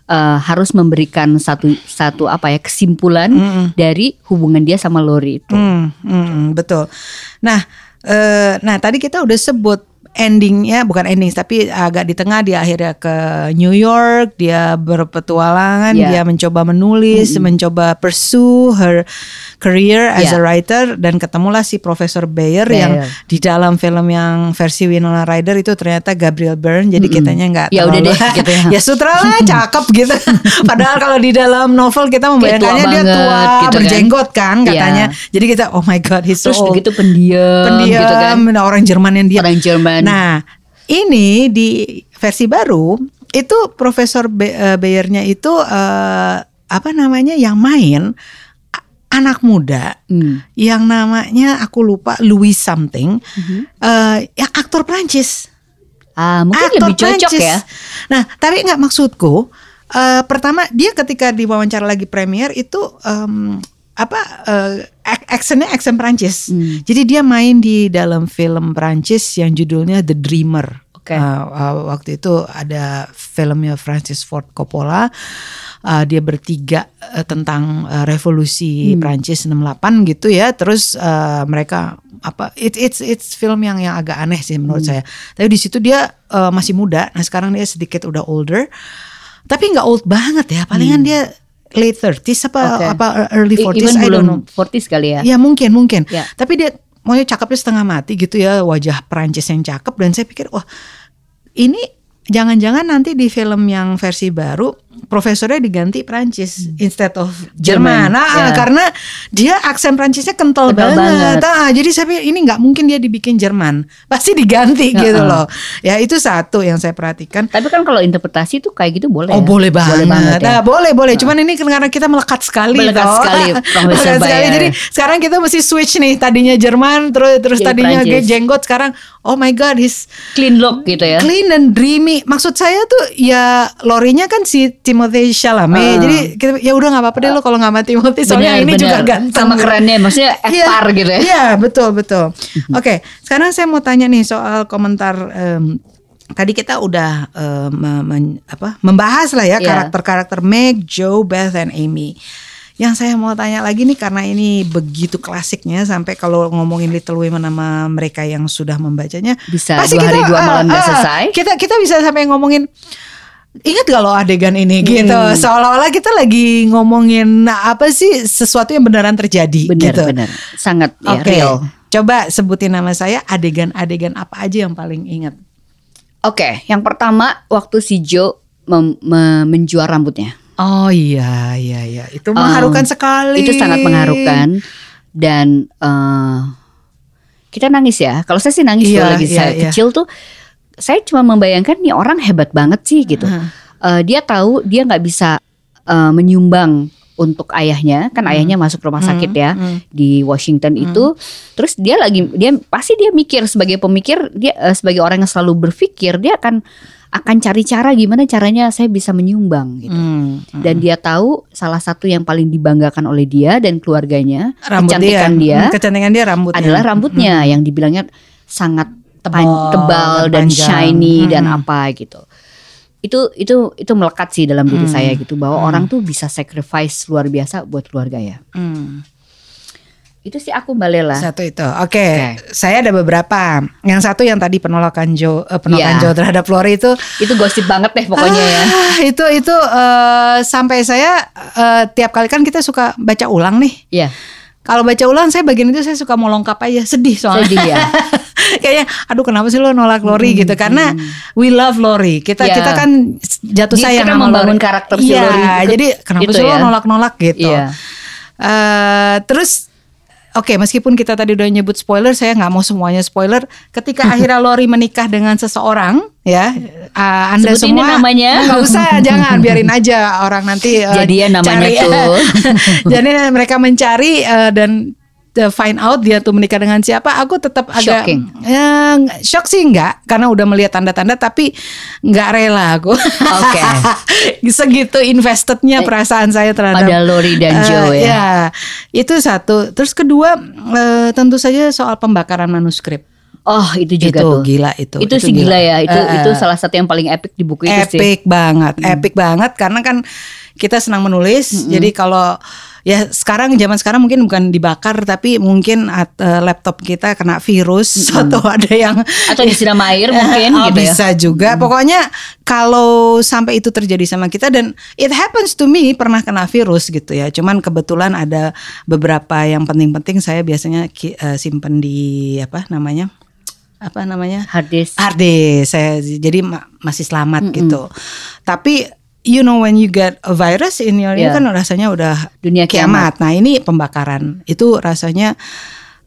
eh, harus memberikan satu satu apa ya kesimpulan Mm-mm. dari hubungan dia sama Lori itu Hmm, hmm, betul. Nah, eh, nah tadi kita udah sebut endingnya bukan ending tapi agak di tengah dia akhirnya ke New York dia berpetualangan Ya. dia mencoba menulis mencoba pursue her career as Ya. a writer dan ketemulah si Profesor Bayer, yang Bayer. di dalam film yang versi Winona Ryder itu ternyata Gabriel Byrne jadi kitanya nggak Ya udah deh, gitu ya. ya sutra lah cakep gitu padahal kalau di dalam novel kita membayangkannya dia banget, tua gitu kan. berjenggot kan Iya. katanya jadi kita oh my god he's so terus old. begitu pendiam, pendiam gitu kan orang Jerman yang diam orang Jerman nah ini di versi baru itu Profesor Be- eh, Bayernya itu eh, apa namanya yang main anak muda Hmm. yang namanya aku lupa Louis something Mhm. eh, yang aktor Prancis ah mungkin aktor lebih cocok Prancis. ya Nah, tapi nggak maksudku. eh, pertama dia ketika diwawancara lagi premier itu em, apa eh, ak- actionnya action Prancis. Hmm. Jadi dia main di dalam film Prancis yang judulnya The Dreamer. Oke. Eh, eh, waktu itu ada filmnya Francis Ford Coppola. Eh, dia bertiga eh, tentang eh, revolusi Hmm. Prancis 68 gitu ya. Terus eh, mereka apa it, it's it's film yang yang agak aneh sih menurut Hmm. saya. Tapi di situ dia eh, masih muda. Nah, sekarang dia sedikit udah older. Tapi nggak old banget ya. Palingan dia late 30s apa. Oke. apa early I- 40s even I don't know. 40s kali ya Ya mungkin mungkin. Ya. Tapi dia maunya cakepnya setengah mati gitu ya wajah Perancis yang cakep dan saya pikir wah ini jangan-jangan nanti di film yang versi baru profesornya diganti Prancis instead of Jerman. Nah, ya. karena dia aksen Prancisnya kental, Kental banget. banget. Ah, jadi saya pikir ini nggak mungkin dia dibikin Jerman, pasti diganti Ya, gitu ah. loh. Ya itu satu yang saya perhatikan. Tapi kan kalau interpretasi tuh kayak gitu boleh. Oh ya? boleh banget, banget ya. Nah, boleh boleh. Cuman ini karena kita melekat sekali, Melekat toh. sekali, Melekat sekali. Jadi sekarang kita mesti switch nih. Tadinya Jerman, terus terus Jadi tadinya Prancis. jenggot, sekarang oh my god, he's Clean look gitu ya. clean and dreamy. Maksud saya tuh ya Lorinya kan si Timothy Chalamet. Ah. Jadi kita, ya udah nggak apa-apa deh lo kalau nggak sama Timothy. Soalnya Bener, ini bener. juga ganteng. Sama kerennya, maksudnya ekpar Iya, gitu ya. Iya betul betul. Oke, sekarang saya mau tanya nih soal komentar. em, Tadi kita udah me- men- apa, membahas lah ya Iya. karakter-karakter Meg, Joe, Beth, dan Amy. Yang saya mau tanya lagi nih karena ini begitu klasiknya sampai kalau ngomongin Little Women sama mereka yang sudah membacanya Bisa dua hari, dua malam nggak selesai. Kita kita bisa sampai ngomongin Ingat gak lo adegan ini Hmm. gitu Seolah-olah kita lagi ngomongin Apa sih sesuatu yang beneran terjadi Bener, gitu bener. Sangat ya, Oke, real. coba sebutin nama saya adegan-adegan apa aja yang paling ingat? Oke, yang pertama waktu si me- menjual rambutnya. Oh iya iya iya, itu mengharukan Um, sekali. Itu sangat mengharukan dan eh, kita nangis ya. Kalau saya sih nangis Iya, kalau lagi iya, saya iya. kecil tuh saya cuma membayangkan nih orang hebat banget sih gitu. Eh, dia tahu dia nggak bisa eh, menyumbang untuk ayahnya, kan ayahnya masuk rumah sakit ya hmm. di Washington itu. Terus dia lagi dia pasti dia mikir sebagai pemikir dia eh, sebagai orang yang selalu berpikir dia akan akan cari cara gimana caranya saya bisa menyumbang gitu. Hmm, hmm. Dan dia tahu salah satu yang paling dibanggakan oleh dia dan keluarganya, Rambut kecantikan dia, Hmm, kecantikan dia rambutnya. adalah rambutnya yang dibilangnya sangat Tebal tebal dan dan, shiny dan Hmm. apa gitu. Itu itu itu melekat sih dalam diri Hmm. saya gitu bahwa Hmm. orang tuh bisa sacrifice luar biasa buat keluarga ya. Hmm, Itu sih aku Mbak Lela. Satu itu. Oke, saya ada beberapa. Yang satu yang tadi penolakan Joe, eh, penolakan Iya. Joe terhadap Lori itu Itu gosip banget deh pokoknya ya. Ah, itu itu eh, sampai saya eh, tiap kali kan kita suka baca ulang nih. Iya. Kalau baca ulang saya bagian itu saya suka mau lengkap aja, sedih soalnya. Sedih ya. Kayaknya aduh kenapa sih lo nolak Lori gitu karena we love Lori. Kita Ya. kita kan jatuh sayang kita sama membangun Lori. karakter si Iya, Lori gitu- jadi kenapa gitu sih lo ya. nolak-nolak gitu. Iya. Eh, terus Oke, meskipun kita tadi udah nyebut spoiler, saya nggak mau semuanya spoiler. Ketika akhirnya Lori menikah dengan seseorang, ya, eh, anda Sebutin semua namanya. nggak usah, jangan biarin aja orang nanti eh, Jadian namanya cari. tuh. Jadi mereka mencari eh, dan find out dia tuh menikah dengan siapa. Aku tetap agak Shocking. ya, shock sih enggak, karena udah melihat tanda-tanda, tapi nggak rela aku. Oke. Segitu investednya perasaan saya terhadap Pada Lori dan Eh, Joe ya. ya, itu satu. Terus kedua, eh, tentu saja soal pembakaran manuskrip. Oh, itu juga itu tuh. gila itu. Itu, sih gila ya. Itu Eh, itu eh, salah satu yang paling epic di buku itu sih. epic banget, epic banget karena kan kita senang menulis. Jadi kalau ya sekarang zaman sekarang mungkin bukan dibakar tapi mungkin at- eh, laptop kita kena virus atau ada yang Atau disiram air mungkin Oh, gitu ya. bisa juga. Pokoknya kalau sampai itu terjadi sama kita dan it happens to me pernah kena virus gitu ya. Cuman kebetulan ada beberapa yang penting-penting saya biasanya eh, simpen di apa namanya? Apa namanya? Hard disk. hard disk saya jadi ma- masih selamat gitu. Tapi you know when you get a virus in your Yeah. kan rasanya udah Dunia kiamat. Nah, ini pembakaran. Itu rasanya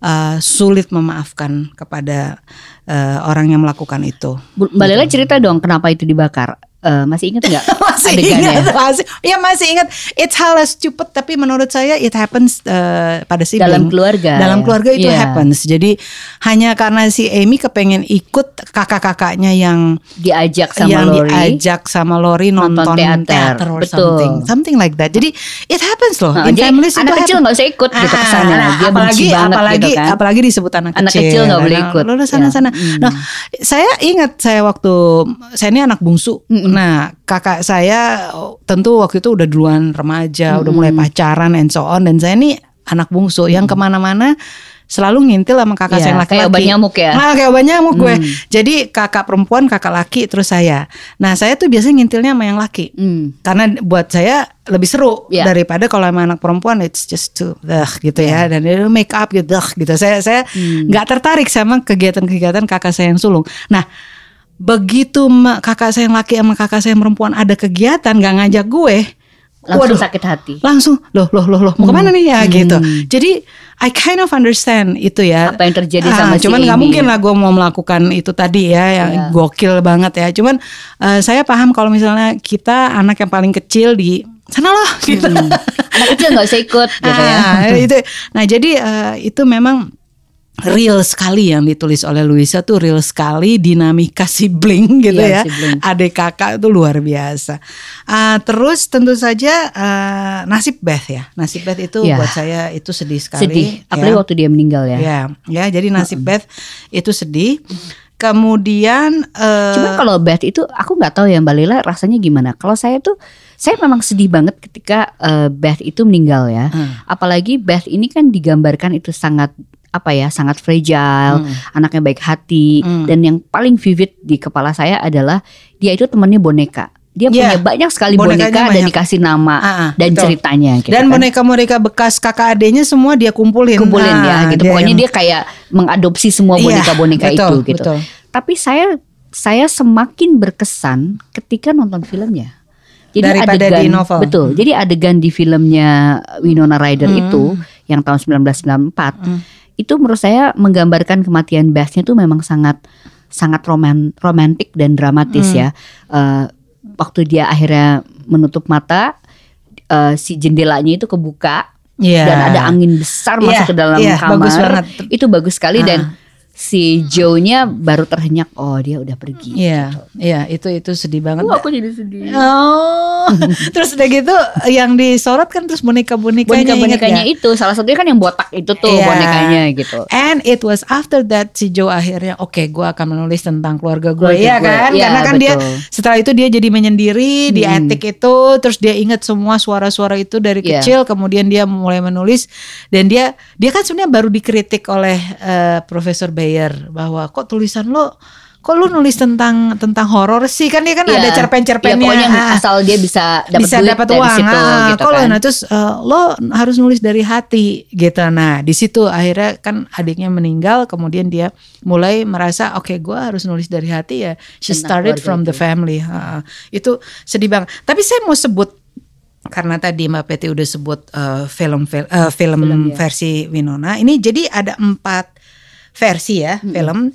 uh, sulit memaafkan kepada uh, orang yang melakukan itu. Mbak Lela cerita dong kenapa itu dibakar. Eh, masih ingat nggak masih adegannya? ingat masih ya masih ingat it's hal stupid tapi menurut saya it happens uh, pada sibling Dalam keluarga, dalam keluarga itu Iya. happens jadi hanya karena si Amy kepengen ikut kakak-kakaknya yang Diajak sama yang Lori. diajak sama Lori nonton, Nonton teater. teater or Betul. something something like that jadi it happens loh Nah, in jadi anak itu kecil happen. nggak usah ikut gitu Ah, ke sana. nah, Dia apalagi banget apalagi gitu kan. apalagi disebut anak, Anak kecil kecil nggak boleh Nah, ikut. lu sana Ya. sana Hmm. nah saya ingat saya waktu saya ini anak bungsu nah kakak saya oh, tentu waktu itu udah duluan remaja udah mulai pacaran and so on dan saya ini anak bungsu yang ke mana-mana selalu ngintil sama kakak Iya, saya yang laki-laki kayak obat nyamuk ya. Nah, kayak obat nyamuk gue. Hmm. Jadi kakak perempuan, kakak laki, terus saya. Nah, saya tuh biasanya ngintilnya sama yang laki. Hmm. Karena buat saya lebih seru Iya. daripada kalau sama anak perempuan it's just too ugh, gitu ya dan itu make up gitu ugh, gitu. Saya saya Hmm. nggak tertarik sama kegiatan-kegiatan kakak saya yang sulung. Nah, begitu kakak saya yang laki sama kakak saya yang perempuan ada kegiatan nggak ngajak gue, Langsung waduh, sakit hati. langsung loh loh loh loh mau ke mana nih ya Hmm. gitu. Jadi I kind of understand itu ya. Apa yang terjadi Ah, sama si cuman nggak mungkin lah gue mau melakukan itu tadi ya yang Iya. gokil banget ya. Cuman eh, saya paham kalau misalnya kita anak yang paling kecil di sana loh gitu. Hmm. Anak kecil nggak usah ikut gitu ya. Ah, itu. Nah jadi eh, itu memang real sekali yang ditulis oleh Luisa tuh real sekali dinamika sibling gitu Iya, ya. sibling. Adik kakak itu luar biasa. Ah, terus tentu saja eh, nasib Beth ya. Nasib Beth itu Iya. buat saya itu sedih sekali. Sedih. Apalagi ya. waktu dia meninggal ya. Ya, ya jadi nasib Beth itu sedih. Kemudian eh, Cuman kalau Beth itu aku nggak tahu ya Mbak Lila rasanya gimana. Kalau saya tuh saya memang sedih banget ketika eh, Beth itu meninggal ya. Hmm. Apalagi Beth ini kan digambarkan itu sangat apa ya, sangat fragile, Hmm. anaknya baik hati Hmm. dan yang paling vivid di kepala saya adalah dia itu temannya boneka. Dia Iya. punya banyak sekali Bonekanya boneka dan banyak. dikasih nama Ah, ah, dan betul. ceritanya gitu dan kan. boneka-boneka bekas kakak adiknya semua dia kumpulin. kumpulin Ah, ya gitu. Pokoknya yang- dia kayak mengadopsi semua Iya, boneka-boneka betul, itu gitu. betul. Tapi saya saya semakin berkesan ketika nonton filmnya. Jadi Daripada adegan, di novel. Betul. Jadi adegan di filmnya Winona Ryder Hmm. itu yang tahun 1994 Hmm. Itu menurut saya menggambarkan kematian Beth-nya itu memang sangat sangat roman romantik dan dramatis Hmm. ya. Eh, waktu dia akhirnya menutup mata eh, si jendelanya itu kebuka Iya. dan ada angin besar Iya, masuk ke dalam iya, kamar. bagus banget. Itu bagus sekali Ah. dan si Joe-nya baru terhenyak oh dia udah pergi. Iya, iya itu itu sedih banget. Wah, aku jadi sedih. Oh, terus udah gitu yang disorot kan terus boneka-bonekanya Boneka-bonekanya itu salah satunya kan yang botak itu tuh Iya. bonekanya gitu. And it was after that si Joe akhirnya oke gue akan menulis tentang keluarga gue ya gue, kan iya, karena kan dia betul. setelah itu dia jadi menyendiri di Hmm. etik itu terus dia ingat semua suara-suara itu dari Iya. kecil kemudian dia mulai menulis dan dia dia kan sebenarnya baru dikritik oleh eh, Profesor Bayer bahwa kok tulisan lo kok lu nulis tentang tentang horor sih? Kan dia kan Iya. ada Ya, cerpen-cerpennya. Pokoknya ah, asal dia bisa dapat bisa dapat uang. situ ah, gitu kalau kan. nah terus eh, lo harus nulis dari hati gitu. Nah di situ akhirnya kan adiknya meninggal kemudian dia mulai merasa oke gue harus nulis dari hati ya. She started from the family. Ah, itu sedih banget. Tapi saya mau sebut karena tadi Mbak Peti udah sebut eh, film fil- eh, film, Film, ya. versi Winona ini jadi ada empat versi ya film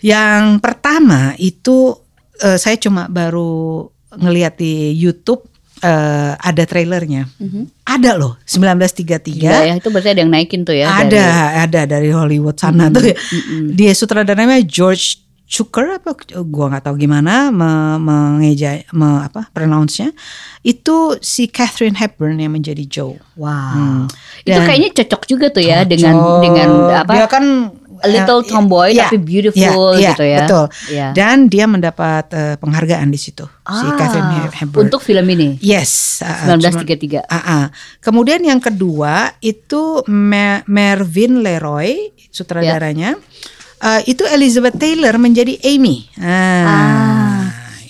yang pertama itu eh, saya cuma baru ngeliat di YouTube eh, ada trailernya. Mhm. Ada loh 1933. Gila ya, itu berarti ada yang naikin tuh ya. ada, dari- Mm-hmm. ada dari Hollywood sana tuh ya. mm-mm. Dia sutradaranya George Cukor apa gua nggak tahu gimana me, mengeja me, apa pronounce-nya. Itu si Catherine Hepburn yang menjadi Joe. Wow. Hmm. Itu kayaknya cocok juga tuh ya dengan Cocok. dengan apa? Dia kan a little eh, tomboy iya, tapi beautiful iya, gitu ya. Betul. Iya. Dan dia mendapat eh, penghargaan di situ si Ah, Catherine Hepburn. Untuk film ini yes, cuma- 1933. Ah, ah. Kemudian yang kedua itu Mervyn Leroy sutradaranya. Eh, itu Elizabeth Taylor menjadi Amy. Ah. Ah.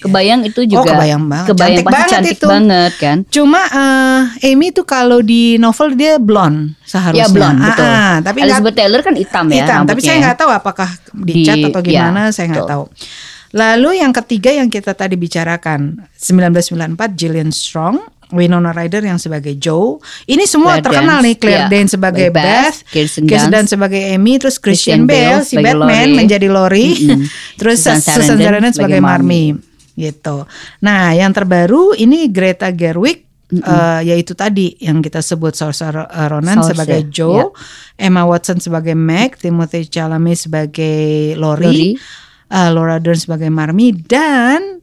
Kebayang itu juga. Oh, kebayang banget. Kebayang Cantik banget cantik itu. banget kan. Cuma eh, Amy itu kalau di novel dia blonde seharusnya. Ya blonde Ah, betul. ah. tapi Elizabeth Taylor kan hitam ya hitam, tapi saya ya. nggak tahu apakah dicat Di- atau ya, gimana, saya nggak tahu. Lalu yang ketiga yang kita tadi bicarakan 1994 Gillian Strong, Winona Ryder yang sebagai Joe. Ini semua Claire terkenal Danes, nih Claire ya. Danes sebagai Beth, Beth, Kirsten Kirsten Dunst Dunst sebagai Amy, terus Christian Christian, Bale, Bale si Batman Laurie. menjadi Laurie, Mm-mm. terus Susan Susan Sarandon sebagai Marmy. Gitu. Nah, yang terbaru ini Greta Gerwig eh, yaitu tadi yang kita sebut Saoirse Ronan Saoirse, sebagai ya. Joe, Emma Watson sebagai Meg, Timothy Chalamet sebagai Laurie. Laurie, eh, Laura Dern sebagai Marmy dan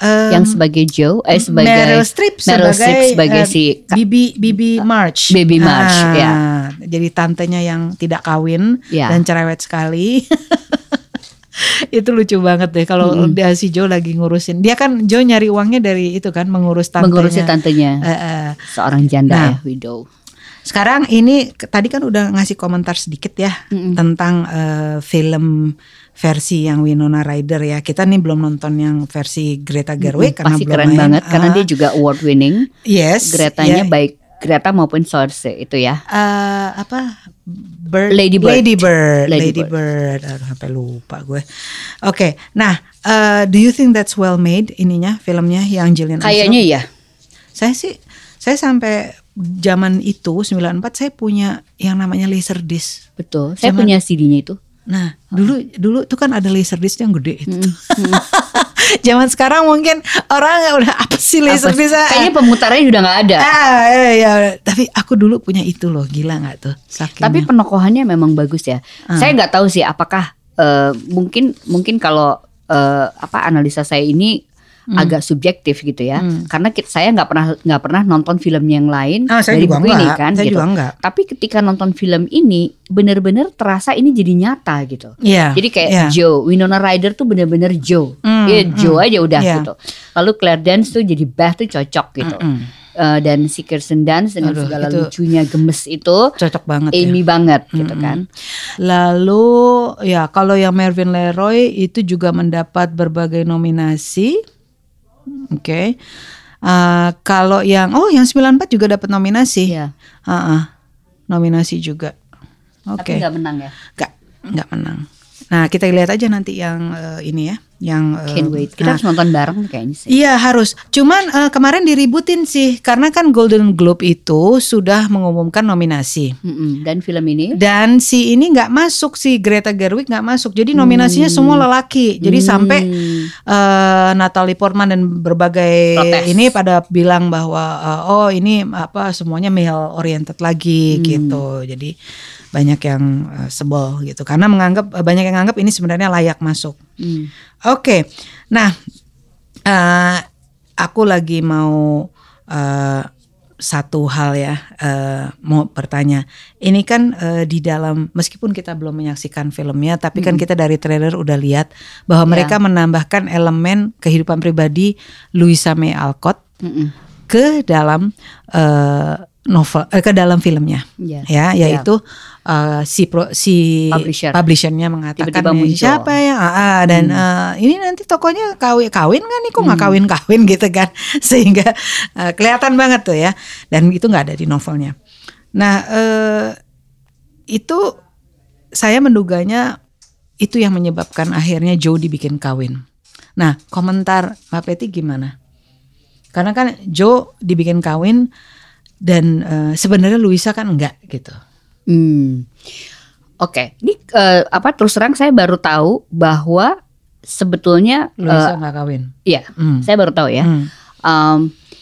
eh, yang sebagai Joe eh sebagai Meryl Streep Meryl sebagai, Streep sebagai eh, si Bibi Bibi March. Baby March, Ah, ya. Jadi tantenya yang tidak kawin Ya. dan cerewet sekali. itu lucu banget deh kalau Mm-mm. dia si Joe lagi ngurusin. Dia kan Joe nyari uangnya dari itu kan mengurus tantenya. mengurusi tantenya Eh, eh. seorang janda Nah. ya widow. Sekarang ini tadi kan udah ngasih komentar sedikit ya Mm-mm. tentang eh, film versi yang Winona Ryder ya. Kita nih belum nonton yang versi Greta Gerwig karena Pasti belum keren main. banget karena Ah, dia juga award winning. yes, Gretanya ya. baik Greta maupun Source itu ya. Eh, apa Bird, Lady Bird. Lady Bird. Lady Lady Bird. Aduh, sampai lupa gue. Oke, nah, uh, do you think that's well made ininya filmnya yang Jillian Kayaknya ya. Saya sih, saya sampai zaman itu 94 saya punya yang namanya laserdisc. Betul. Saya Zaman- punya CD-nya itu. Nah, dulu dulu tuh kan ada laserdisc yang gede itu. Hmm, tuh. Zaman sekarang mungkin orang nggak udah apa sih laserdisc? ah? Kayaknya pemutarannya sudah nggak ada. Ah, ya, ya. Tapi aku dulu punya itu loh, gila nggak tuh? Saking Tapi penokohannya memang bagus ya. Ah. Saya nggak tahu sih apakah eh, mungkin mungkin kalau eh, apa analisa saya ini Hmm. agak subjektif gitu ya. Karena ki- saya nggak pernah nggak pernah nonton film yang lain Ah, saya dari buku ini kan. Saya gitu. juga. Tapi ketika nonton film ini benar-benar terasa ini jadi nyata gitu. Iya. Jadi kayak iya. Joe, Winona Ryder tuh bener-bener Joe. Hmm, Iya hmm. Joe aja udah Iya. gitu. Lalu Claire Dance tuh jadi Beth tuh cocok gitu. Mm-mm. Eh, dan si Kirsten Dunst dengan Aduh, segala itu- lucunya gemes itu cocok banget ya. Amy banget gitu kan. Lalu ya kalau yang Mervyn Leroy itu juga mendapat berbagai nominasi. Oke. Eh, kalau yang oh yang 94 juga dapat nominasi. Iya. Ah, ah. nominasi juga. Oke. Tapi nggak menang ya. Nggak nggak menang. Nah, kita lihat aja nanti yang eh, ini ya, yang Can't wait. Kita nah, harus nonton bareng kayaknya sih. Iya harus. Cuman eh, kemarin diributin sih karena kan Golden Globe itu sudah mengumumkan nominasi. Mm-mm. Dan film ini Dan si ini nggak masuk si Greta Gerwig nggak masuk. Jadi nominasinya semua lelaki. Jadi sampai eh, Natalie Portman dan berbagai Protes. ini pada bilang bahwa eh, oh ini apa semuanya male oriented lagi gitu. Jadi banyak yang eh, sebel gitu karena menganggap banyak yang menganggap ini sebenarnya layak masuk. Hmm. Oke, nah eh, aku lagi mau eh, satu hal ya eh, mau bertanya. Ini kan eh, di dalam meskipun kita belum menyaksikan filmnya, tapi kan kita dari trailer udah lihat bahwa Ya. mereka menambahkan elemen kehidupan pribadi Louisa May Alcott Mm-mm. ke dalam eh, novel eh, ke dalam filmnya. Iya. ya yaitu eh, si pro, si Publisher. publishernya mengatakan Tiba-tiba nih, muncul. siapa yang ah, ah, dan eh, ini nanti tokonya kawin kawin kan nih? Kok nggak kawin kawin gitu kan? Sehingga eh, kelihatan banget tuh ya. Dan itu nggak ada di novelnya. Nah eh, itu saya menduganya itu yang menyebabkan akhirnya Joe dibikin kawin. Nah komentar Mbak Peti gimana? Karena kan Joe dibikin kawin dan eh, sebenarnya Luisa kan enggak gitu. Hmm. Oke, ini eh, apa terus terang saya baru tahu bahwa sebetulnya Luisa eh, enggak kawin. iya, Hmm. saya baru tahu ya. Hmm. Um,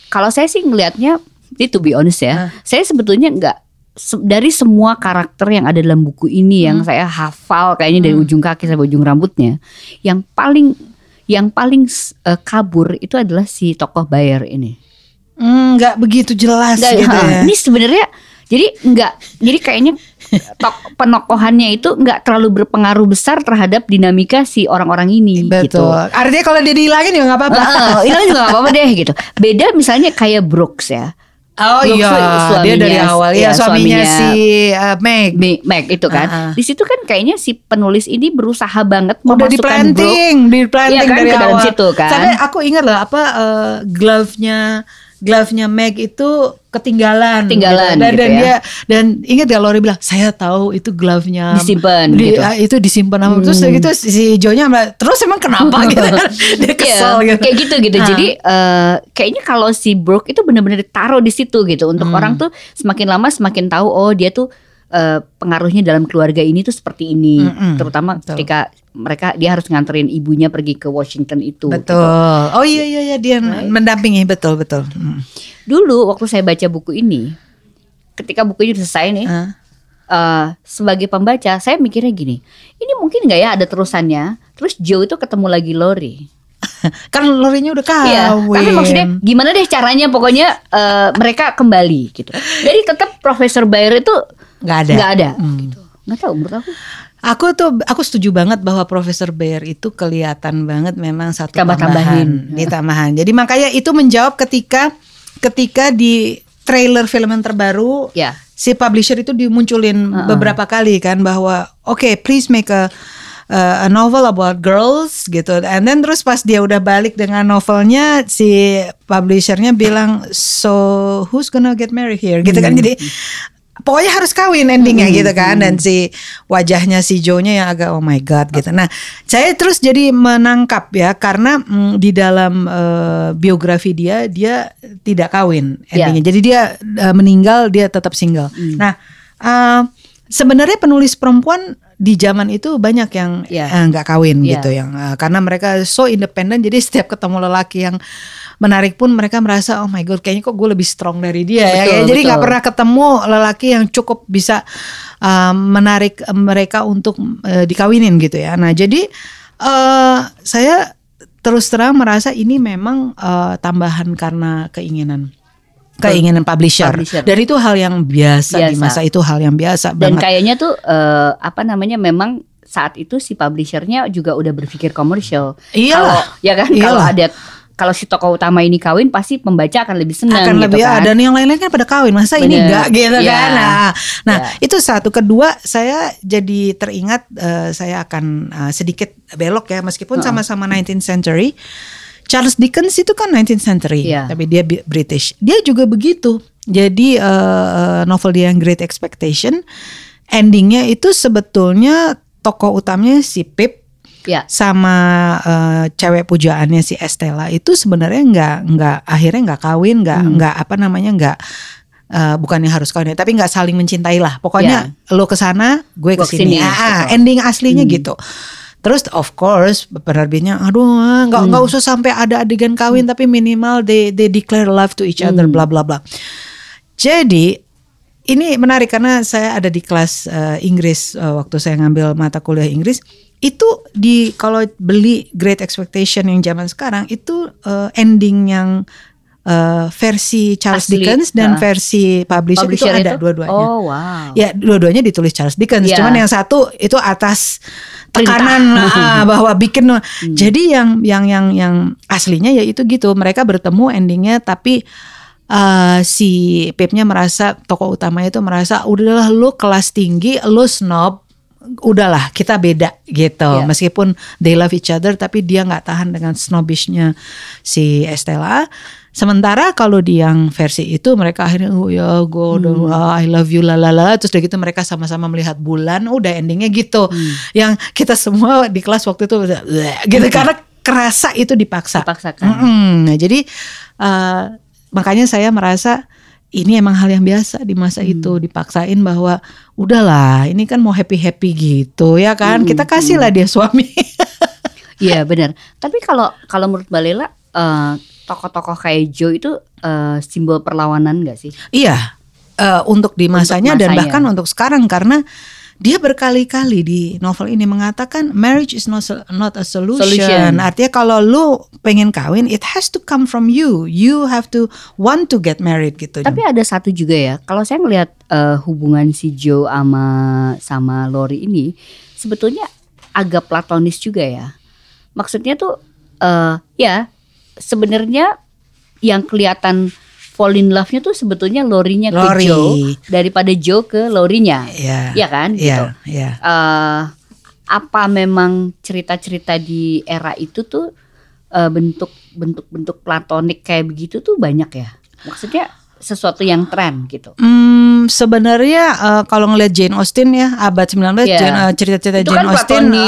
kalau saya sih ngelihatnya, ini to be honest ya, Ah. saya sebetulnya nggak se- dari semua karakter yang ada dalam buku ini yang Hmm. saya hafal kayaknya dari ujung kaki sampai ujung rambutnya, yang paling yang paling eh, kabur itu adalah si tokoh Bayer ini. Hmm, Enggak begitu jelas Nggak, gitu ha, ya. Ini sebenarnya jadi nggak jadi kayaknya tok, penokohannya itu nggak terlalu berpengaruh besar terhadap dinamika si orang-orang ini gitu. Betul. Artinya kalau dia dihilangin juga nggak apa-apa. Hilang juga gak apa-apa deh gitu. Beda misalnya kayak Brooks ya. Oh Brooks iya, dia dari awal ya iya, suaminya, suaminya si uh, Meg. Meg, itu kan. Ah, ah. Di situ kan kayaknya si penulis ini berusaha banget Udah di planting, di planting Iya kan, dari ke dalam awal. situ kan. Sampai aku ingat loh apa uh, glove-nya glove-nya Meg itu ketinggalan. Ketinggalan dan, gitu dan ya. dia dan ingat gak Lori bilang saya tahu itu glove-nya Disimpan di- gitu. ah, itu disimpan sama terus gitu si Jonya terus emang kenapa gitu kan. Dia kesel Iya, gitu. Kayak gitu gitu. Ah. Jadi eh, kayaknya kalau si Brooke itu benar-benar ditaruh di situ gitu untuk Hmm. orang tuh semakin lama semakin tahu oh dia tuh eh, pengaruhnya dalam keluarga ini tuh seperti ini. Mm-mm, Terutama betul. ketika mereka dia harus nganterin ibunya pergi ke Washington itu. Betul. gitu. Oh iya iya iya dia mendampingi betul betul. Hmm. Dulu waktu saya baca buku ini, ketika buku ini selesai nih, Ah. eh, sebagai pembaca saya mikirnya gini, ini mungkin nggak ya ada terusannya? Terus Joe itu ketemu lagi Lori. kan Lorinya udah kawin. Iya, tapi maksudnya gimana deh caranya pokoknya eh, mereka kembali gitu. Jadi tetap Profesor Bayer itu nggak ada. nggak ada. Hmm. Gitu. Nggak tahu menurut aku. Aku tuh aku setuju banget bahwa Profesor Bayer itu kelihatan banget memang satu Tambah-tambahin. tambahan, di tambahan. Jadi makanya itu menjawab ketika ketika di trailer film yang terbaru Ya. si publisher itu dimunculin beberapa kali kan bahwa oke please make a uh, a novel about girls gitu and then terus pas dia udah balik dengan novelnya si publishernya bilang so who's gonna get married here gitu kan jadi pokoknya harus kawin endingnya gitu kan dan si wajahnya si Joe-nya yang agak oh my god gitu. Nah, saya terus jadi menangkap ya karena mm, di dalam eh, biografi dia dia tidak kawin Ya. endingnya. Jadi dia eh, meninggal dia tetap single. Nah, eh, sebenarnya penulis perempuan di zaman itu banyak yang Ya. eh, nggak kawin Ya. gitu yang karena mereka so independen jadi setiap ketemu lelaki yang menarik pun mereka merasa oh my god kayaknya kok gue lebih strong dari dia ya Betul, Kayak jadi nggak pernah ketemu lelaki yang cukup bisa uh, menarik mereka untuk uh, dikawinin gitu ya nah jadi uh, saya terus terang merasa ini memang uh, tambahan karena keinginan keinginan publisher. Publisher. dan itu hal yang biasa, di Biasa. masa itu hal yang biasa Dan banget kayaknya tuh eh, apa namanya memang saat itu si publishernya juga udah berpikir komersial. Kalau ya kan kalau ada kalau si tokoh utama ini kawin pasti pembaca akan lebih senang akan gitu lebih kan. ah, dan yang lain-lain kan pada kawin masa ini Bener. enggak gitu Iya. kan nah, nah Iya. itu satu kedua saya jadi teringat eh, saya akan eh, sedikit belok ya meskipun sama-sama 19th century Charles Dickens itu kan 19th century Iya. tapi dia British dia juga begitu jadi eh, novel dia yang Great Expectation endingnya itu sebetulnya tokoh utamanya si Pip Ya. sama eh, cewek pujaannya si Estella itu sebenarnya nggak nggak akhirnya nggak kawin nggak Hmm. nggak apa namanya nggak eh, bukannya harus kawin tapi nggak saling mencintai lah pokoknya lo ke sana gue ke Gua sini ke sini, Ah, gitu. ending aslinya gitu terus of course penerbitnya aduh ah, nggak Hmm. nggak usah sampai ada adegan kawin tapi minimal they they declare love to each other Hmm. bla bla bla jadi ini menarik karena saya ada di kelas eh, Inggris eh, waktu saya ngambil mata kuliah Inggris itu di kalau beli Great Expectation yang zaman sekarang itu eh, ending yang eh, versi Charles Asli. Dickens dan Nah. versi publisher, Publisher itu ada itu? dua-duanya. Oh wow. Ya dua-duanya ditulis Charles Dickens, Ya. cuman yang satu itu atas tekanan ah, Perintah. bahwa bikin. Hmm. Jadi yang yang yang yang aslinya ya itu gitu, mereka bertemu endingnya tapi eh, si Pipnya merasa tokoh utamanya itu merasa udahlah lu kelas tinggi, lu snob, udahlah kita beda gitu. Ya. Meskipun they love each other tapi dia nggak tahan dengan snobishnya si Estella. Sementara kalau di yang versi itu mereka akhirnya oh ya gue udah ah, I love you lalala terus udah gitu mereka sama-sama melihat bulan udah endingnya gitu. Yang kita semua di kelas waktu itu gitu karena kerasa itu dipaksa. Dipaksakan. Mm-mm. Nah, jadi eh, makanya saya merasa ini emang hal yang biasa di masa itu dipaksain bahwa udahlah ini kan mau happy happy gitu ya kan kita kasihlah dia suami. Iya benar. Tapi kalau kalau menurut Mbak Lela eh, tokoh-tokoh kayak Joe itu eh, simbol perlawanan gak sih? Iya, eh, untuk di masanya dan masanya. bahkan untuk sekarang karena dia berkali-kali di novel ini mengatakan marriage is not not a solution. Solution. Artinya kalau lu pengen kawin, it has to come from you. You have to want to get married gitu. Tapi ada satu juga ya. Kalau saya ngelihat eh, hubungan si Joe sama sama Lori ini sebetulnya agak platonis juga ya. Maksudnya tuh eh ya sebenarnya yang kelihatan fall in love-nya tuh sebetulnya Lorinya ke Lori. Joe daripada Joe ke Lorinya. Iya. Iya kan? Gitu. Iya, iya. eh apa memang cerita-cerita di era itu tuh eh, bentuk bentuk-bentuk platonik kayak begitu tuh banyak ya. Maksudnya sesuatu yang tren gitu. Hmm, sebenarnya eh, kalau ngelihat Jane Austen ya abad 19 Iya. Jane, eh, cerita-cerita Itu Jane kan Austen eh, ya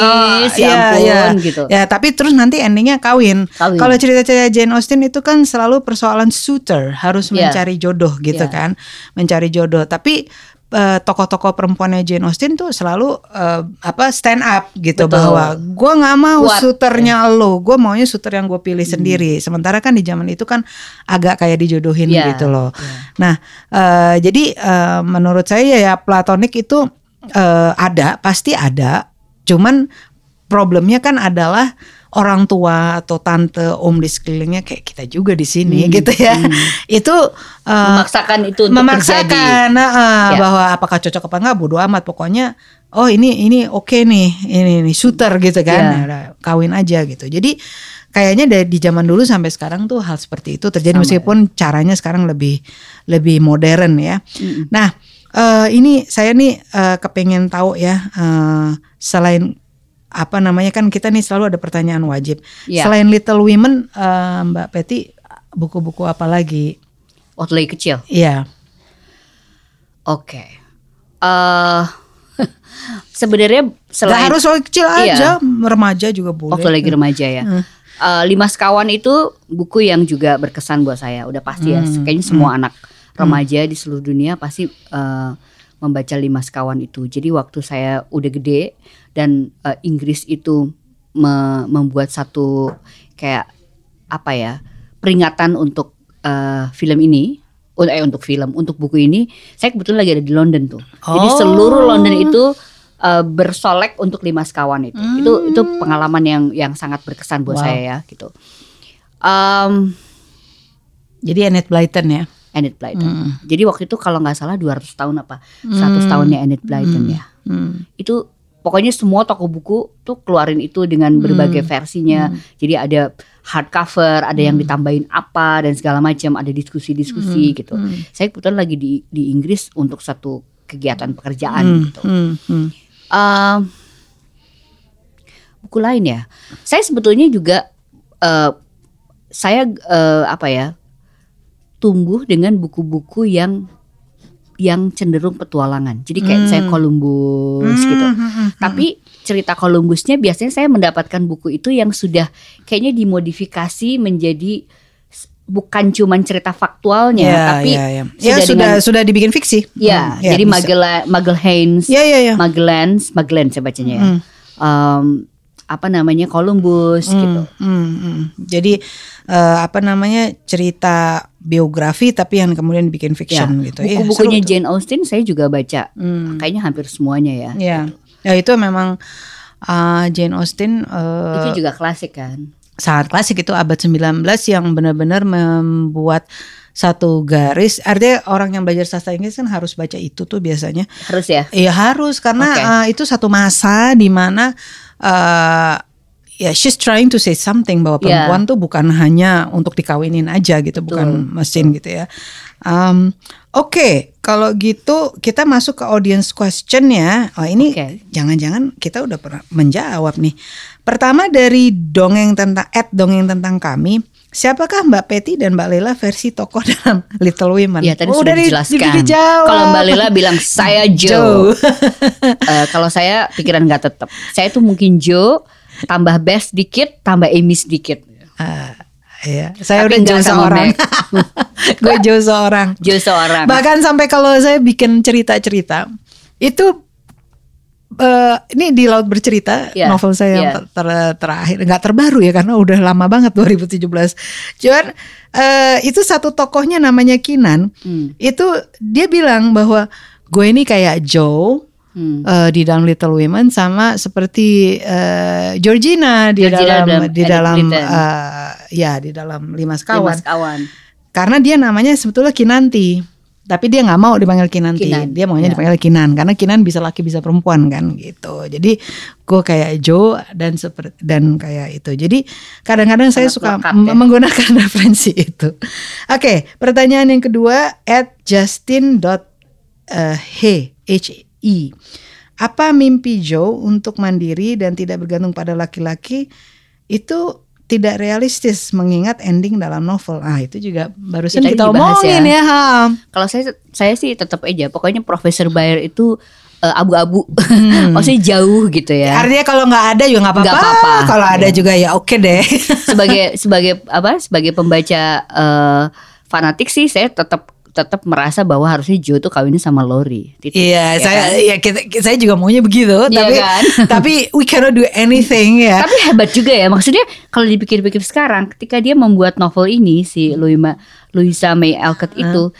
iya, ampun, iya. gitu. Ya, tapi terus nanti endingnya kawin. Kawin. Kalau cerita-cerita Jane Austen itu kan selalu persoalan suitor, harus Iya. mencari jodoh gitu Iya. kan. Mencari jodoh. Tapi eh, tokoh-tokoh perempuannya Jane Austen tuh selalu eh, apa stand up gitu Betul. bahwa gua nggak mau Kuat, suternya lo, gue maunya suter yang gue pilih sendiri. Sementara kan di zaman itu kan agak kayak dijodohin Iya, gitu loh. iya. Nah, eh, jadi eh, menurut saya ya platonik itu eh, ada, pasti ada. Cuman problemnya kan adalah orang tua atau tante, om di sekelilingnya kayak kita juga di sini gitu ya. Itu eh, Memaksakan itu untuk terjadi. memaksakan eh, Ya. bahwa apakah cocok apa enggak bodo amat pokoknya oh ini ini oke nih ini nih shooter gitu kan Ya. Udah, kawin aja gitu jadi kayaknya dari di zaman dulu sampai sekarang tuh hal seperti itu terjadi Sama. meskipun caranya sekarang lebih lebih modern ya Mm-mm. nah eh, ini saya nih eh, kepengen tahu ya eh, selain apa namanya kan kita nih selalu ada pertanyaan wajib Ya. selain Little Women eh, Mbak Peti buku-buku apa lagi Waktu lagi kecil. Iya Oke. Eh sebenarnya Gak selain harus waktu kecil Iya. aja, remaja juga boleh. waktu lagi remaja ya. Hmm. Eh, Lima Sekawan itu buku yang juga berkesan buat saya. Udah pasti ya. Hmm, Kayaknya semua anak remaja di seluruh dunia pasti eh, membaca Lima Sekawan itu. Jadi waktu saya udah gede dan eh, Inggris itu me- membuat satu kayak apa ya peringatan untuk eh, film ini. Eh untuk film, untuk buku ini, saya kebetulan lagi ada di London tuh. Jadi Oh. seluruh London itu eh, bersolek untuk lima sekawan itu. Itu itu pengalaman yang yang sangat berkesan buat Wow. saya ya gitu. Um, Jadi Annette Blyton ya. Enid Blyton. Hmm. Jadi waktu itu kalau nggak salah 200 tahun apa 100 tahunnya Enid Blyton ya. Hmm. Itu pokoknya semua toko buku tuh keluarin itu dengan berbagai versinya. Jadi ada hardcover, ada yang ditambahin apa dan segala macam, ada diskusi-diskusi gitu. Saya kebetulan lagi di di Inggris untuk satu kegiatan pekerjaan Hmm. gitu. Hmm. Hmm. Um, buku lain ya. Saya sebetulnya juga eh, saya eh, apa ya tumbuh dengan buku-buku yang yang cenderung petualangan. Jadi kayak Hmm. saya Columbus gitu. Hmm, hmm, hmm. Tapi cerita Columbusnya biasanya saya mendapatkan buku itu yang sudah kayaknya dimodifikasi menjadi bukan cuman cerita faktualnya, Ya, tapi ya, ya. sudah Ya, sudah dengan- sudah dibikin fiksi. ya, Hmm, ya, jadi bisa. Magella- Magelhaens, Ya ya ya. Magellan, Magellan saya bacanya ya. Um, apa namanya Columbus Hmm, gitu. hmm, hmm. Jadi eh, apa namanya cerita biografi tapi yang kemudian dibikin fiction gitu. Iya, Buku-bukunya. Jane Austen saya juga baca. Hmm. Kayaknya hampir semuanya ya. Ya, ya itu memang uh, Jane Austen uh, Itu juga klasik kan. sangat klasik itu abad 19 yang benar-benar membuat satu garis. Artinya orang yang belajar sastra Inggris kan harus baca itu tuh biasanya. Harus ya. Iya harus karena Oke. uh, itu satu masa di mana uh, ya she's trying to say something bahwa perempuan tuh bukan hanya untuk dikawinin aja gitu, bukan mesin gitu ya. Um, Oke, kalau gitu kita masuk ke audience question ya. Oh ini jangan-jangan kita udah pernah menjawab nih. Pertama dari dongeng tentang at dongeng tentang kami. Siapakah Mbak Peti dan Mbak Lela versi tokoh dalam Little Women? Ya tadi Oh, sudah di- dijelaskan. Kalau Mbak Lila bilang saya Joe. Eh, kalau saya pikiran nggak tetap. Saya tuh mungkin Joe tambah Best dikit, tambah Amy sedikit. Ah, iya. Saya Tapi udah jauh seorang. Gue jauh seorang. Joe seorang. Bahkan sampai kalau saya bikin cerita-cerita itu eh ini di Laut Bercerita Iya, novel saya yang iya. ter- ter- terakhir nggak terbaru ya karena udah lama banget 2017. Cuman eh itu satu tokohnya namanya Kinan. Hmm. Itu dia bilang bahwa gue ini kayak Joe Hmm. eh, di dalam Little Women sama seperti eh, Georgina di Georgina dalam di dalam eh, ya di dalam Lima Sekawan. Lima kawan. Karena dia namanya sebetulnya Kinanti. Tapi dia nggak mau dipanggil Kinanti. Kinan, Dia maunya ya. dipanggil Kinan karena Kinan bisa laki bisa perempuan kan gitu. Jadi gue kayak Joe dan seperti dan kayak itu. Jadi kadang-kadang saya suka ya. menggunakan referensi itu. Oke, pertanyaan yang kedua at justin dot eh, he h i. Apa mimpi Joe untuk mandiri dan tidak bergantung pada laki-laki itu tidak realistis mengingat ending dalam novel. Ah itu juga barusan Ya, kita omongin ya. ya. ha. Kalau saya saya sih tetap aja. Pokoknya Profesor Bayer itu eh, abu-abu. Hmm. Maksudnya jauh gitu ya. Artinya kalau nggak ada juga nggak apa-apa. Kalau ada Iya. juga ya oke deh. sebagai sebagai apa? Sebagai pembaca eh, fanatik sih saya tetap tetap merasa bahwa harusnya Joe tuh kawinnya sama Lori. Titik. Iya, Ya saya kan? ya kita, saya juga maunya begitu, Iya tapi kan? tapi we cannot do anything ya. Tapi hebat juga ya. Maksudnya kalau dipikir-pikir sekarang, ketika dia membuat novel ini si Louisa, Louisa May Alcott itu,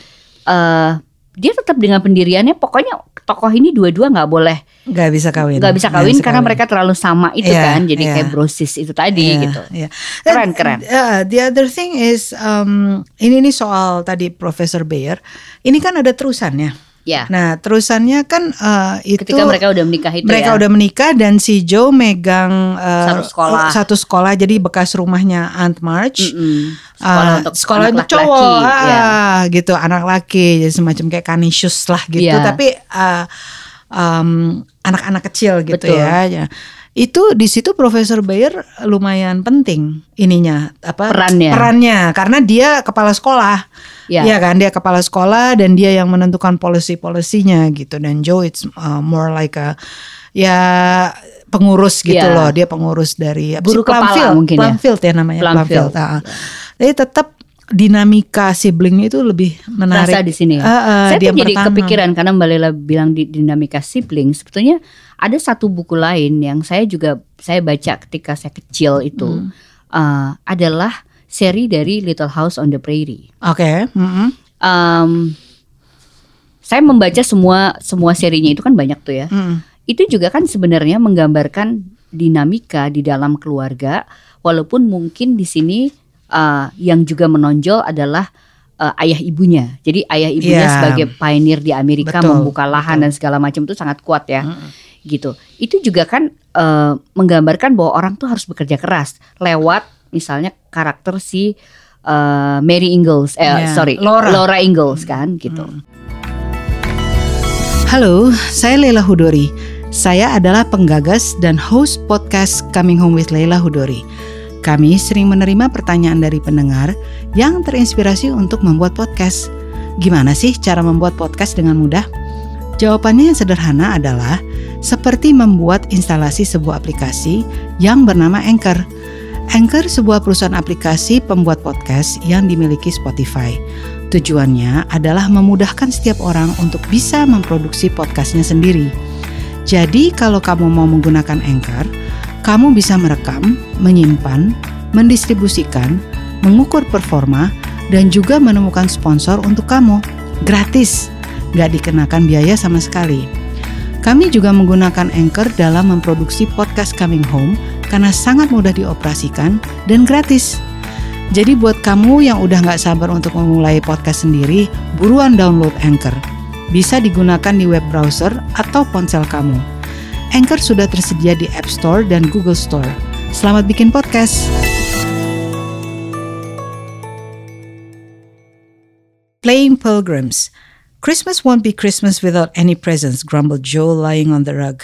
eh dia tetap dengan pendiriannya. Pokoknya tokoh ini dua-dua nggak boleh Nggak bisa kawin. nggak bisa kawin karena mereka terlalu sama itu Iya, kan. Jadi iya. kayak brosis itu tadi Iya, gitu. iya. Keren, keren. uh, the other thing is um, ini nih soal tadi Profesor Bayer. Ini kan ada terusannya. Ya. Nah terusannya kan uh, itu Ketika mereka udah menikah itu mereka ya. udah menikah dan si Joe megang uh, Satu sekolah. satu sekolah jadi bekas rumahnya Aunt March. Mm-mm. Sekolah Ah, untuk sekolah anak untuk laki-laki, cowok ya. ah, gitu anak laki jadi semacam kayak Canisius lah gitu Iya. tapi ah, um, anak-anak kecil gitu Betul. ya Ya. Itu di situ Profesor Bayer lumayan penting ininya apa Perannya. perannya karena dia kepala sekolah Ya. Iya kan dia kepala sekolah dan dia yang menentukan policy-polisinya gitu dan Joe it's uh, more like a ya pengurus gitu Ya. loh dia pengurus dari Guru kepala Plumfield. mungkin ya? Plumfield ya namanya Plumfield. Plumfield. Ah. Tapi tetap dinamika siblingnya itu lebih menarik. Terasa di sini ya. Ah, ah, Saya tuh jadi pertama. kepikiran karena Mbak Lela bilang di dinamika sibling. Sebetulnya ada satu buku lain yang saya juga saya baca ketika saya kecil itu Hmm. eh, adalah seri dari Little House on the Prairie. Oke. mm-mm. Em, saya membaca semua semua serinya itu kan banyak tuh ya. Mm. Itu juga kan sebenarnya menggambarkan dinamika di dalam keluarga, walaupun mungkin di sini eh, yang juga menonjol adalah eh, ayah ibunya. Jadi ayah ibunya Iya. sebagai pioneer di Amerika Betul, membuka lahan betul. dan segala macam itu sangat kuat ya. Mm-mm. Gitu. Itu juga kan eh, menggambarkan bahwa orang tuh harus bekerja keras lewat misalnya karakter si eh, Mary Ingalls, eh Iya, sorry Laura. Ingalls kan gitu. Halo, saya Leila Hudori. Saya adalah penggagas dan host podcast Coming Home with Leila Hudori. Kami sering menerima pertanyaan dari pendengar yang terinspirasi untuk membuat podcast. Gimana sih cara membuat podcast dengan mudah? Jawabannya yang sederhana adalah seperti membuat instalasi sebuah aplikasi yang bernama Anchor. Anchor sebuah perusahaan aplikasi pembuat podcast yang dimiliki Spotify. Tujuannya adalah memudahkan setiap orang untuk bisa memproduksi podcastnya sendiri. Jadi kalau kamu mau menggunakan Anchor, kamu bisa merekam, menyimpan, mendistribusikan, mengukur performa, dan juga menemukan sponsor untuk kamu. Gratis, nggak dikenakan biaya sama sekali. Kami juga menggunakan Anchor dalam memproduksi podcast Coming Home karena sangat mudah dioperasikan dan gratis. Jadi buat kamu yang udah nggak sabar untuk memulai podcast sendiri, buruan download Anchor. Bisa digunakan di web browser atau ponsel kamu. Anchor sudah tersedia di App Store dan Google Store. Selamat bikin podcast. Playing Pilgrims. Christmas won't be Christmas without any presents, grumbled Joe lying on the rug.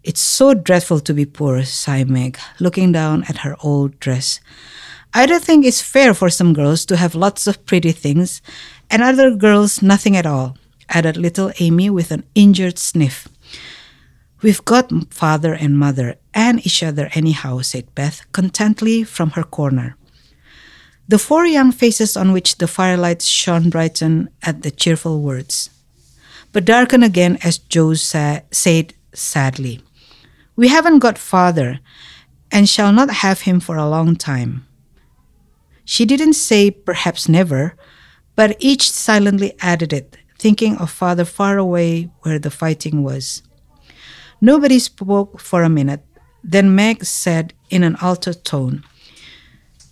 It's so dreadful to be poor, sighed Meg, looking down at her old dress. I don't think it's fair for some girls to have lots of pretty things and other girls nothing at all, added little Amy with an injured sniff. We've got father and mother and each other anyhow, said Beth contentedly from her corner. The four young faces on which the firelight shone brightened at the cheerful words, but darkened again as Joe sa- said sadly, We haven't got father, and shall not have him for a long time. She didn't say perhaps never, but each silently added it, thinking of father far away where the fighting was. Nobody spoke for a minute. Then Meg said in an altered tone,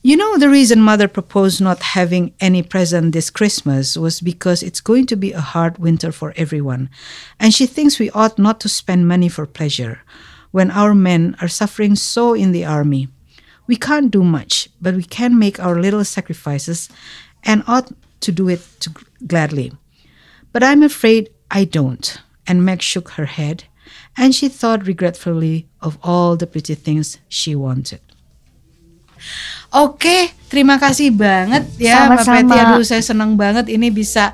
You know, the reason mother proposed not having any present this Christmas was because it's going to be a hard winter for everyone, and she thinks we ought not to spend money for pleasure when our men are suffering so in the army. We can't do much, but we can make our little sacrifices and ought to do it to gladly. But I'm afraid I don't. And Meg shook her head, and she thought regretfully of all the pretty things she wanted. Oke, terima kasih banget ya Mbak Sama-sama. Preti. Aduh, saya senang banget ini bisa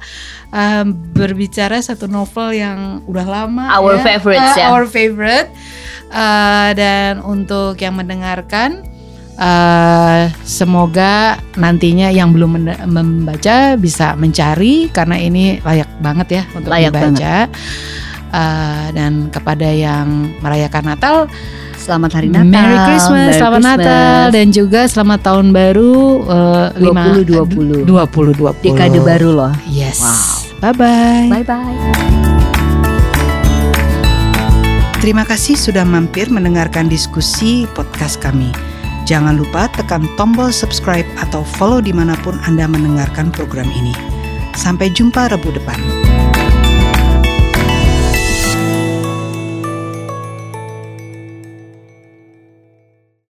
um, berbicara satu novel yang udah lama. Our ya. favorites Uh, ya. Our favorite. Uh, dan untuk yang mendengarkan, uh, semoga nantinya yang belum membaca bisa mencari karena ini layak banget ya untuk Layak dibaca. Uh, dan kepada yang merayakan Natal, Selamat hari Natal. Merry Christmas, Merry selamat Christmas. Natal dan juga selamat tahun baru uh, lima- 2020. 2020. Dekade baru loh. Yes. Wow. Bye bye. Bye bye. Terima kasih sudah mampir mendengarkan diskusi podcast kami. Jangan lupa tekan tombol subscribe atau follow di mana pun Anda mendengarkan program ini. Sampai jumpa Rebu depan.